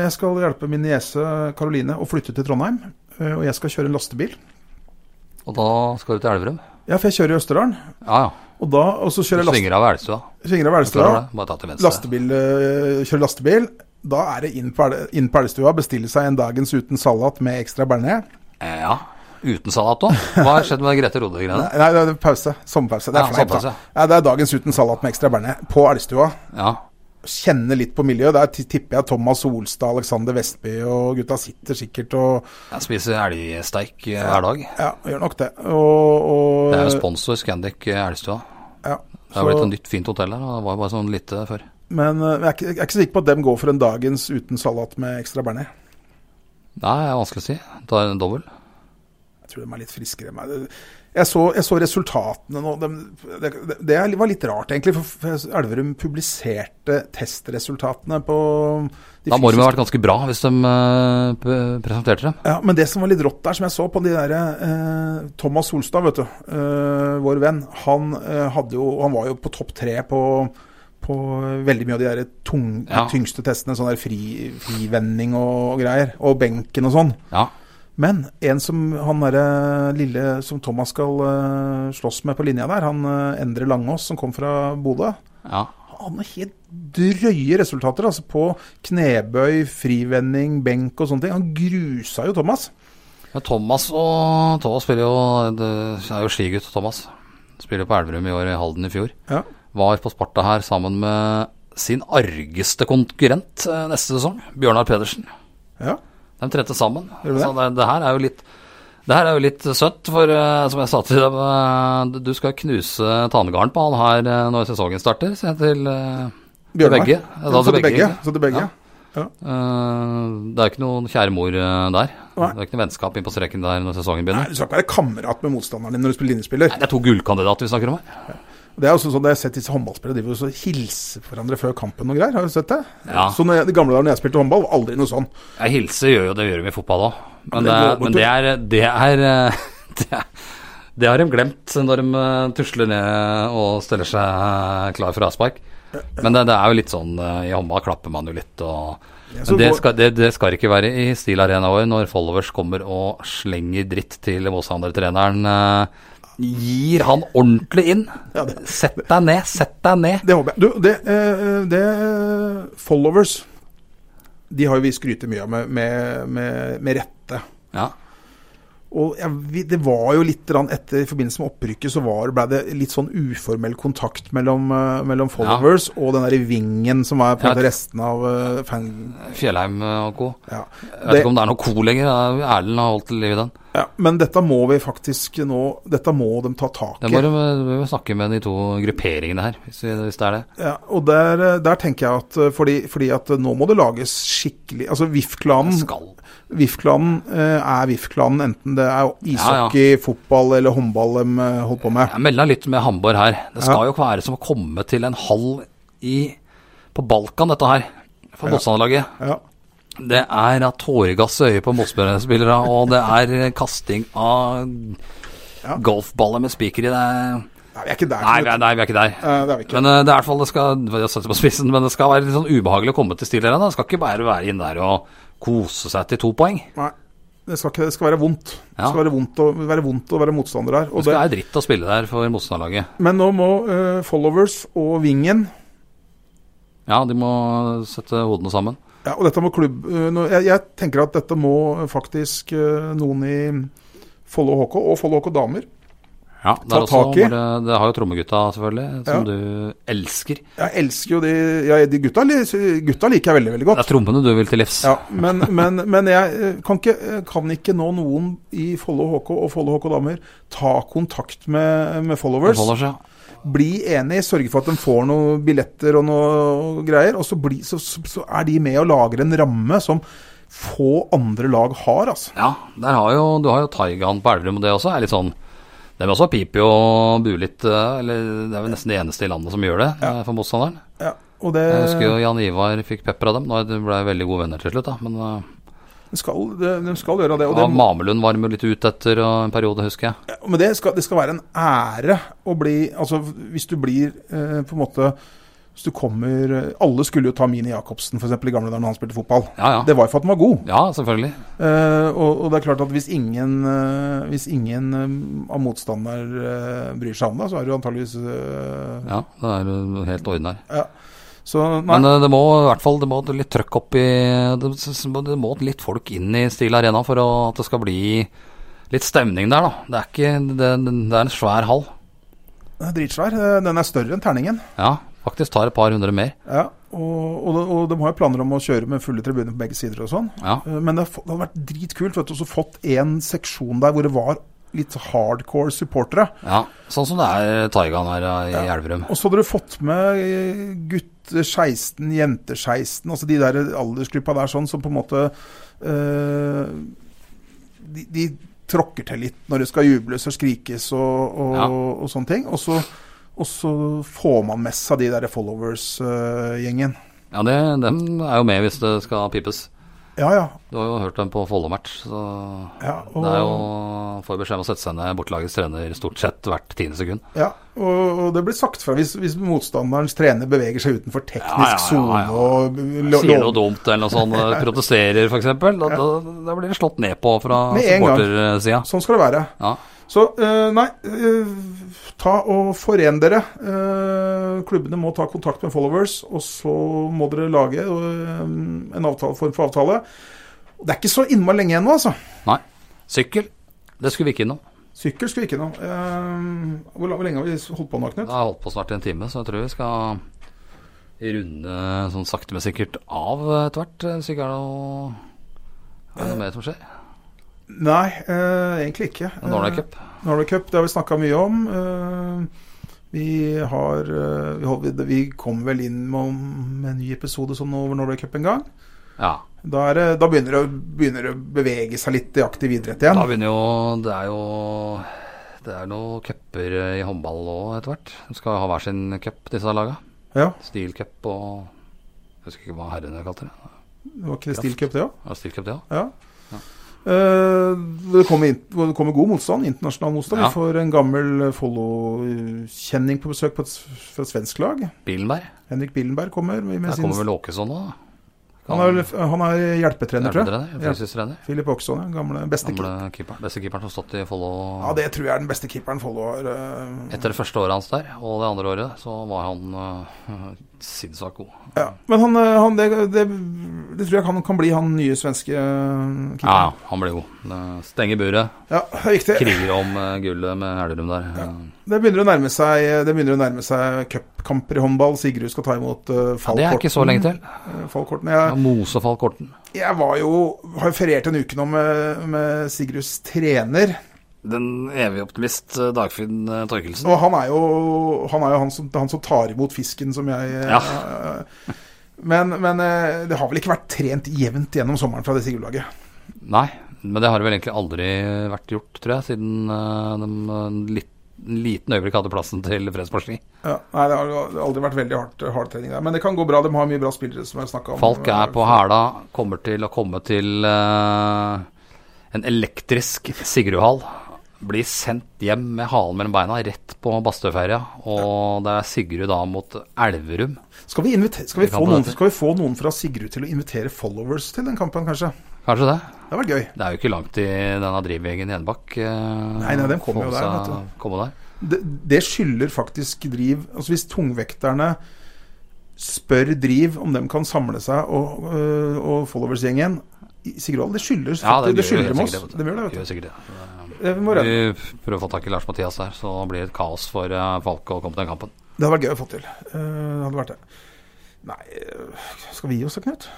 Jeg skal hjelpe min niese Karoline å flytte til Trondheim. Og jeg skal kjøre en lastebil. Og da skal du til Elverum. Ja, for jeg kjører i Østerdalen. Ja, ja. Og da, og så kjører jeg last, svinger av Elstua. svinger av venstre. Lastebil, eh, kjører lastebil. Da er det inn på, inn på bestille seg en dagens uten salat med ekstra bearnés. Eh, Ja. Uten salat òg. Hva har skjedd med Grete Rode-greiene? Nei, det er pause. Sommerpause. Det er Ja, fleip. Ja, det er dagens uten salat med ekstra bearnés på Elgstua. Ja. Kjenne litt på miljøet. Der tipper jeg Thomas Solstad, Alexander Vestby og gutta sitter sikkert og Jeg spiser elgsteik eh, hver dag. Ja, gjør nok det. Og, og Det er jo sponsor Scandic Elgstua. Elstua. ja, Det har blitt et nytt, fint hotell her. Det var jo bare sånn lite før. Men eh, jeg er, ikke, jeg er ikke sikker på at dem går for en dagens uten salat med ekstra bearnés. Nei, det er vanskelig å si. Tar en dobbel. Tror de er litt friskere enn meg. Jeg så, jeg så resultatene nå. De, det, det var litt rart, egentlig. For Elverum publiserte testresultatene på Da må de ha vært ganske bra hvis de uh, presenterte dem. Ja, men det som var litt rått der, som jeg så på de der uh, Thomas Solstad, vet du, Uh, vår venn, han, eh, jo, han var jo på topp tre på, på veldig mye av de der tung, Ja. tyngste testene. Sånn der fri, frivending og, greier. Og benken og sånn. Ja. Men en som han der, lille som Thomas skal uh, slåss med på linja der, han uh, Endre Langås som kom fra Bodø, ja. han har helt drøye resultater altså på knebøy, frivending, benk og sånne ting. Han grusa jo Thomas. Ja, Thomas og Thomas spiller jo Det er jo skigutt, Thomas. Spiller på Elverum i år, i Halden i fjor. Ja. Var på Sparta her sammen med sin argeste konkurrent eh, neste sesong, Bjørnar Pedersen. ja. De trente sammen. Gjør det? Så det, her er jo litt det her er jo litt søtt, for uh, som jeg sa til dem, uh, du skal knuse Tanegarden på han her eh, når sesongen starter, sier jeg til Bjørnar. begge. Ja, så til begge. begge. Så til begge. Ja. Uh, det er ikke noen kjære mor eh, der. Nei. Det er ikke noe vennskap inn på streken der når sesongen begynner. Nei, du skal ikke være kamerat med motstanderen din når du spiller linjespiller. Nei, det er to gullkandidater vi snakker om her. Det er også sånn, Jeg har sett disse håndballspillere driver og så hilser hverandre før kampen og greier. Har du sett det? Ja. Så når jeg, de gamle dager når jeg spilte håndball, var aldri noe sånn. Jeg hilser gjør jo det gjør de i fotball òg. Men, det det, er, men det er det er, eh, det er det har de glemt når de eh, tusler ned og stiller seg klar for avspark. Men det, det er jo litt sånn eh, I håndball klapper man jo litt og Ja, Men det skal, det, det skal ikke være i Stil Arena vår når followers kommer og slenger dritt til motstandertreneren. eh, Gir han ordentlig inn. Ja, det- Sett deg ned, sett deg ned. Det håper jeg. Du, det, eh, det Followers De har jo vi skryter mye av med, med, med, med rette. Ja. Og jeg, det var jo litt etter i forbindelse med opprykket, så var, ble det litt sånn uformell kontakt mellom, eh, mellom followers og den der vingen som er på Ja. resten av eh, fan... Fjellheim og co. Ja. Jeg vet ikke om det er noe co lenger. ja, Erlend har holdt liv i den. ja. Men dette må vi faktisk nå Dette må de ta tak Det i. du må vi snakke med de to grupperingene her, hvis, hvis det er det. Ja, og der, eh, der tenker jeg at eh, fordi, fordi at nå må det lages skikkelig Altså VIF-klanen. VIF-klanen eh, er VIF-klanen enten det er ishockey, fotball eller håndball de eh, holder på med. Jeg melder litt med Hamborg her. Det skal Ja. jo være som å komme til en hall i, på Balkan, dette her, for Ja. motstanderlaget. Ja. Det er tåregass i øyet på motspillere, og det er kasting av Ja. golfballer med spiker i. Det Nei, vi er ikke der. Nei, vi er- nei, vi er ikke der. Uh, det er vi ikke. Men uh, det er i hvert fall det skal Jeg setter på spissen, men det skal være litt sånn ubehagelig å komme til Arena. Det skal ikke bare være inn der og kose seg til to poeng. Nei, det skal, ikke, det skal være vondt. Det skal være vondt, å, være vondt å være motstander der. Det skal være dritt å spille der for motstanderlaget. men nå må uh, followers og Vingen Ja, de må sette hodene sammen. ja, Og dette må klubb jeg, jeg tenker at dette må faktisk noen i Follo HK og Follo HK damer Ja, Ta også tak i. det, det har jo trommegutta, selvfølgelig, som Ja. du elsker. Jeg elsker jo de, ja, de gutta, gutta liker jeg veldig, veldig godt. Det er trommene du vil til livs. Ja, men, men, men jeg eh, kan ikke, kan ikke nå noen i Follo HK og Follo HK damer ta kontakt med, med Det followers? ja. Bli enig, sørge for at de får noen billetter og noe greier. Og så, bli, så, så, er de med og lager en ramme som få andre lag har, altså. Ja, der har jo, du har jo Taigan på Elverum, og det også er litt sånn De også piper jo og buer litt, eh, eller det er vel nesten det eneste i landet som gjør det Ja. eh, for motstanderen. Ja, det Jeg husker jo Jan Ivar fikk pepper av dem. Nå ble de veldig gode venner til slutt, da. Men uh, de skal, de, de skal gjøre det. Og ja, det, Mamelund var de litt ute etter en periode, husker jeg. Ja, Men det skal, det skal være en ære å bli Altså, hvis du blir eh, på en måte Hvis du kommer Alle skulle jo ta Mini Jacobsen, f.eks. i gamle dager når han spilte fotball. Ja, ja. Det var jo for at han var god. Ja, selvfølgelig. Eh, og, og det er klart at hvis ingen, eh, hvis ingen eh, av motstander eh, bryr seg om det, så er jo antageligvis eh, Ja, det er jo helt ordinær. Så nei. Men eh, det må i hvert fall det må litt trøkk opp i det, det må litt folk inn i Stil Arena for å, at det skal bli litt stemning der, da. Det er ikke Det, det er en svær hall. den er dritsvær. Den er større enn terningen. Ja, faktisk tar et par hundre mer. Ja, og, og, de- og de har jo planer om å kjøre med fulle tribuner på begge sider og sånn. Ja. Eh, Men det, hadde vært dritkult vet du, også fått en seksjon der hvor det var litt hardcore supportere. ja. Sånn som det er Taigan her i Ja. Elverum. Og så hadde du fått med eh, gutter 16, jenter 16, altså de der aldersgruppa der sånn som på en måte øh, de, de tråkker til litt når det skal jubles og skrikes og, og, Ja. og sånne ting. Og så, og så får man med seg de der followers-gjengen. Ja, det, dem er jo med hvis det skal pipes. ja, ja. Du har jo hørt dem på Follo-match, så ja og, det er jo får beskjed om å sette seg ned bortelagets trener stort sett hvert tiende sekund. ja, og, og det blir sagt fra hvis, hvis motstanderens trener beveger seg utenfor Ja, ja, teknisk ja, sone ja. og lo- Sier noe dumt eller noe sånt, protesterer f.eks., da, da, da blir det slått ned på fra supportersida. Sånn skal det være. Ja. Så eh, nei, eh, ta og foren dere. Eh, klubbene må ta kontakt med followers, og så må dere lage en avtale, form for avtale. Det er ikke så innmari lenge igjen nå, altså. Nei. Sykkel, det skulle vi ikke innom. Sykkel skulle vi ikke innom. Hvor, lenge har vi holdt på nå, Det Jeg har holdt på snart en time, så jeg tror vi skal runde sånn sakte, men sikkert av etter hvert. Hvis ikke er det noe, er det noe mer som skjer. Nei, eh, egentlig ikke. Norway Cup. Eh, Norway Cup, det har vi snakka mye om. Eh, vi har eh, vi, holder, vi kom vel inn med, en ny episode sånn over Norway Cup en gang. Ja. Da, er, det- da begynner, det, begynner det å bevege seg litt i aktiv idrett igjen. Da begynner jo Det er jo Det er noen cuper i håndball òg etter hvert. De skal ha hver sin cup, disse laga. Ja, Steel Cup og Jeg husker ikke hva herrene kalte det. det var ikke det Steel Cup, det òg? Ja, Steel Cup, det òg. Ja. Eh, det, kommer det kommer god motstand, internasjonal motstand. Ja. Vi får en gammel Follo-kjenning på besøk på et, fra svensk lag. Billenberg. Henrik Billenberg kommer. Med Der kommer vel Åkesson nå, da. han, er, han er hjelpetrener, tror jeg. Filip Fysisk. Åkesson, ja, gamle beste. Gamle keeper. Beste keeperen som har stått i Follo Ja, det tror jeg er den beste keeperen Follo har. eh. Etter det første året hans der, og det andre året, så var han sinnssvakt god. Ja. Men han, eh, han det, det, det tror jeg kan, kan bli han nye svenske eh, Ja, keeperen. ja, han blir god. Stenger buret. Ja, er riktig. Kriger om eh, gullet med Elverum der. Det begynner å nærme seg Det begynner å nærme seg cupkamper i håndball. Sigrud skal ta imot uh, Ja, Fallkorten. det er ikke så lenge til. Fallkorten. Ja, Jeg, Mose Fallkorten. Jeg var jo Har jo feriert en uke nå med, med Sigruds trener. Den evige optimist eh, Dagfinn eh, Torkelsen. Og han er jo han, er jo han, som, han som tar imot fisken som jeg ja. uh, Men, men eh, det har vel ikke vært trent jevnt gjennom sommeren fra det Sigurd-laget. Nei, men det har det vel egentlig aldri vært gjort, tror jeg, siden uh, de en litt, liten øyeblikk hadde plassen til fredsforskning. Ja, nei, det har aldri vært veldig hardt hardtrening der. Men det kan gå bra. De har mye bra spillere, som jeg snakka om. Falk er på hæla, kommer til å komme til uh, en elektrisk Sigrudhall. Blir sendt hjem med halen mellom beina, rett på Bastøferja. Og det er Sigrud da mot Elverum. Skal vi, skal, vi få noen, skal vi få noen fra Sigrud til å invitere followers til den kampen, kanskje? Kanskje det? Det hadde vært gøy. Det er jo ikke langt i denne drivgjengen i Enebakk. eh, Nei, nei, dem kommer jo der, vet du. Komme der. Det, det skylder faktisk Driv Altså Hvis tungvekterne spør Driv om de kan samle seg og, øh, og followers-gjengen i det skylder Ja, det gjør skylder dem oss. det, De gjør det, vet du. det. gjør sikkert redde. Vi prøver å få tak i Lars Mathias der, så det blir et kaos for eh, Falk å komme til den kampen. Det hadde vært gøy å få til. Eh, Det hadde vært det. Nei, eh, skal vi gi oss da, Knut?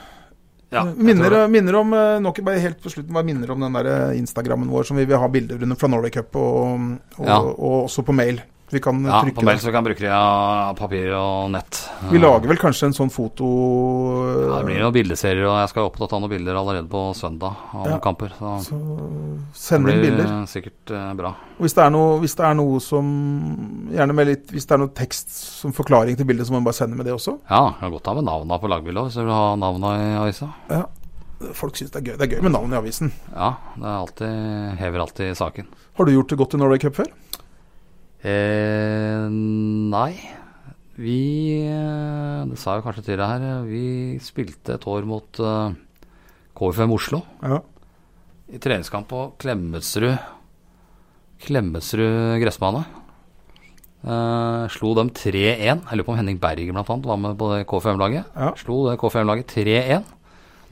Ja, Eh, minner, minner om eh, nok bare helt på slutten bare minner om den der eh, Instagrammen vår som vi vil ha bilder under fra Norway Cup, og, og, Ja. og også på mail. Vi kan Ja, trykke på mail så så vi kan bruke det av papir og nett. Vi lager vel kanskje en sånn foto Ja, det blir noen bildeserier, og jeg skal opptatt av noen bilder allerede på søndag av Ja. kamper. Så så det Send inn blir sikkert eh, bra. Hvis det, er noe, hvis det er noe som Gjerne med litt Hvis det er noe tekst som forklaring til bildet, så må man bare sende med det også. Ja, jeg kan godt ha med navna på lagbildet hvis du vil ha navna i avisa. Ja. Folk syns det er gøy. Det er gøy med navn i avisen. Ja, det er alltid, hever alltid saken. Har du gjort det godt i Norway Cup før? Eh, nei. Vi eh, Det sa jeg kanskje til deg her. eh, Vi spilte et år mot eh, KFM Oslo Ja. i treningskamp på Klemetsrud Klemetsrud gressbane. Eh, slo dem 3-1. Jeg lurer på om Henning Berger blant annet var med på det KFM-laget. Ja. Slo det KFM-laget 3-1.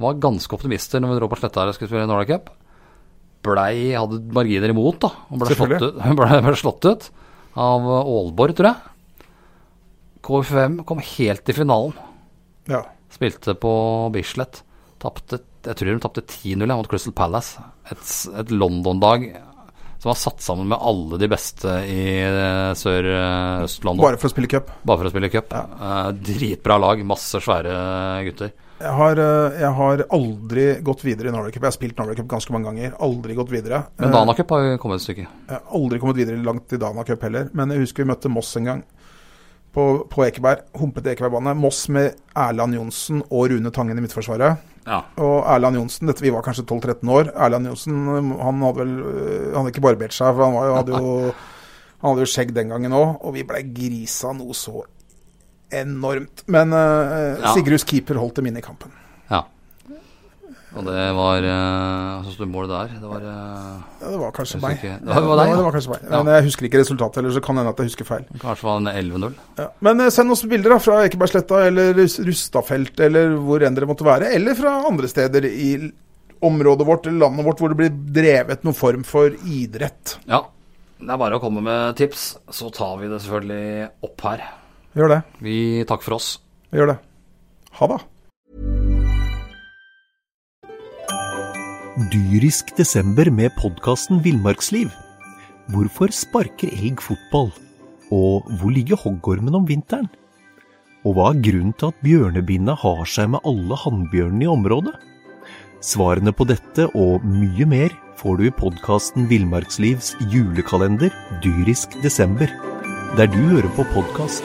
Var ganske optimister når vi dro på Sletta og skulle spille Norway Cup. Blei, hadde marginer imot, da. Og ble slått, ut, ble, ble slått ut av Aalborg, tror jeg. KFM kom helt i finalen. ja. Spilte på Bislett. Tappte, jeg tror de tapte 10-0 ja, mot Crystal Palace. Et, et London-dag som var satt sammen med alle de beste i eh, Sør-Øst-London. Bare for å spille cup. Bare for å spille cup. Eh, dritbra lag. Masse svære gutter. Jeg har, eh, jeg har aldri gått videre i Norway Cup. Jeg har spilt Norway Cup ganske mange ganger. Aldri gått videre. Men Eh, Dana Cup har jo kommet et stykke. Jeg har aldri kommet videre langt i Dana Cup heller. Men jeg husker vi møtte Moss en gang på, på Ekeberg. Humpete Ekebergbane. Moss med Erland Johnsen og Rune Tangen i midtforsvaret. Ja. Og Erland Johnsen, dette, vi var kanskje 12-13 år. Erland Johnsen han hadde vel Han hadde ikke barbert seg, for han var hadde jo Han hadde jo skjegg den gangen òg, og vi blei grisa noe så enormt. Men uh, Ja. Sigrus keeper holdt dem inne i kampen. ja. Og det var Hva syns du målet der? Det var eh, Ja, det var kanskje meg. Det var- det var deg, ja. det var kanskje meg. Ja. Men jeg husker ikke resultatet, eller så kan hende at jeg husker feil. Kanskje var det 11-0. Ja. Men eh, send oss bilder da, fra Ekebergsletta eller Rustafelt eller hvor enn dere måtte være. Eller fra andre steder i området vårt eller landet vårt hvor det blir drevet noen form for idrett. Ja. Det er bare å komme med tips, så tar vi det selvfølgelig opp her. Gjør det. Vi takker for oss. Vi Gjør det. Ha det. Dyrisk desember med podkasten Villmarksliv. Hvorfor sparker elg fotball? Og hvor ligger hoggormen om vinteren? Og hva er grunnen til at bjørnebinna har seg med alle hannbjørnene i området? Svarene på dette og mye mer får du i podkasten Villmarkslivs julekalender Dyrisk desember, der du hører på podkast.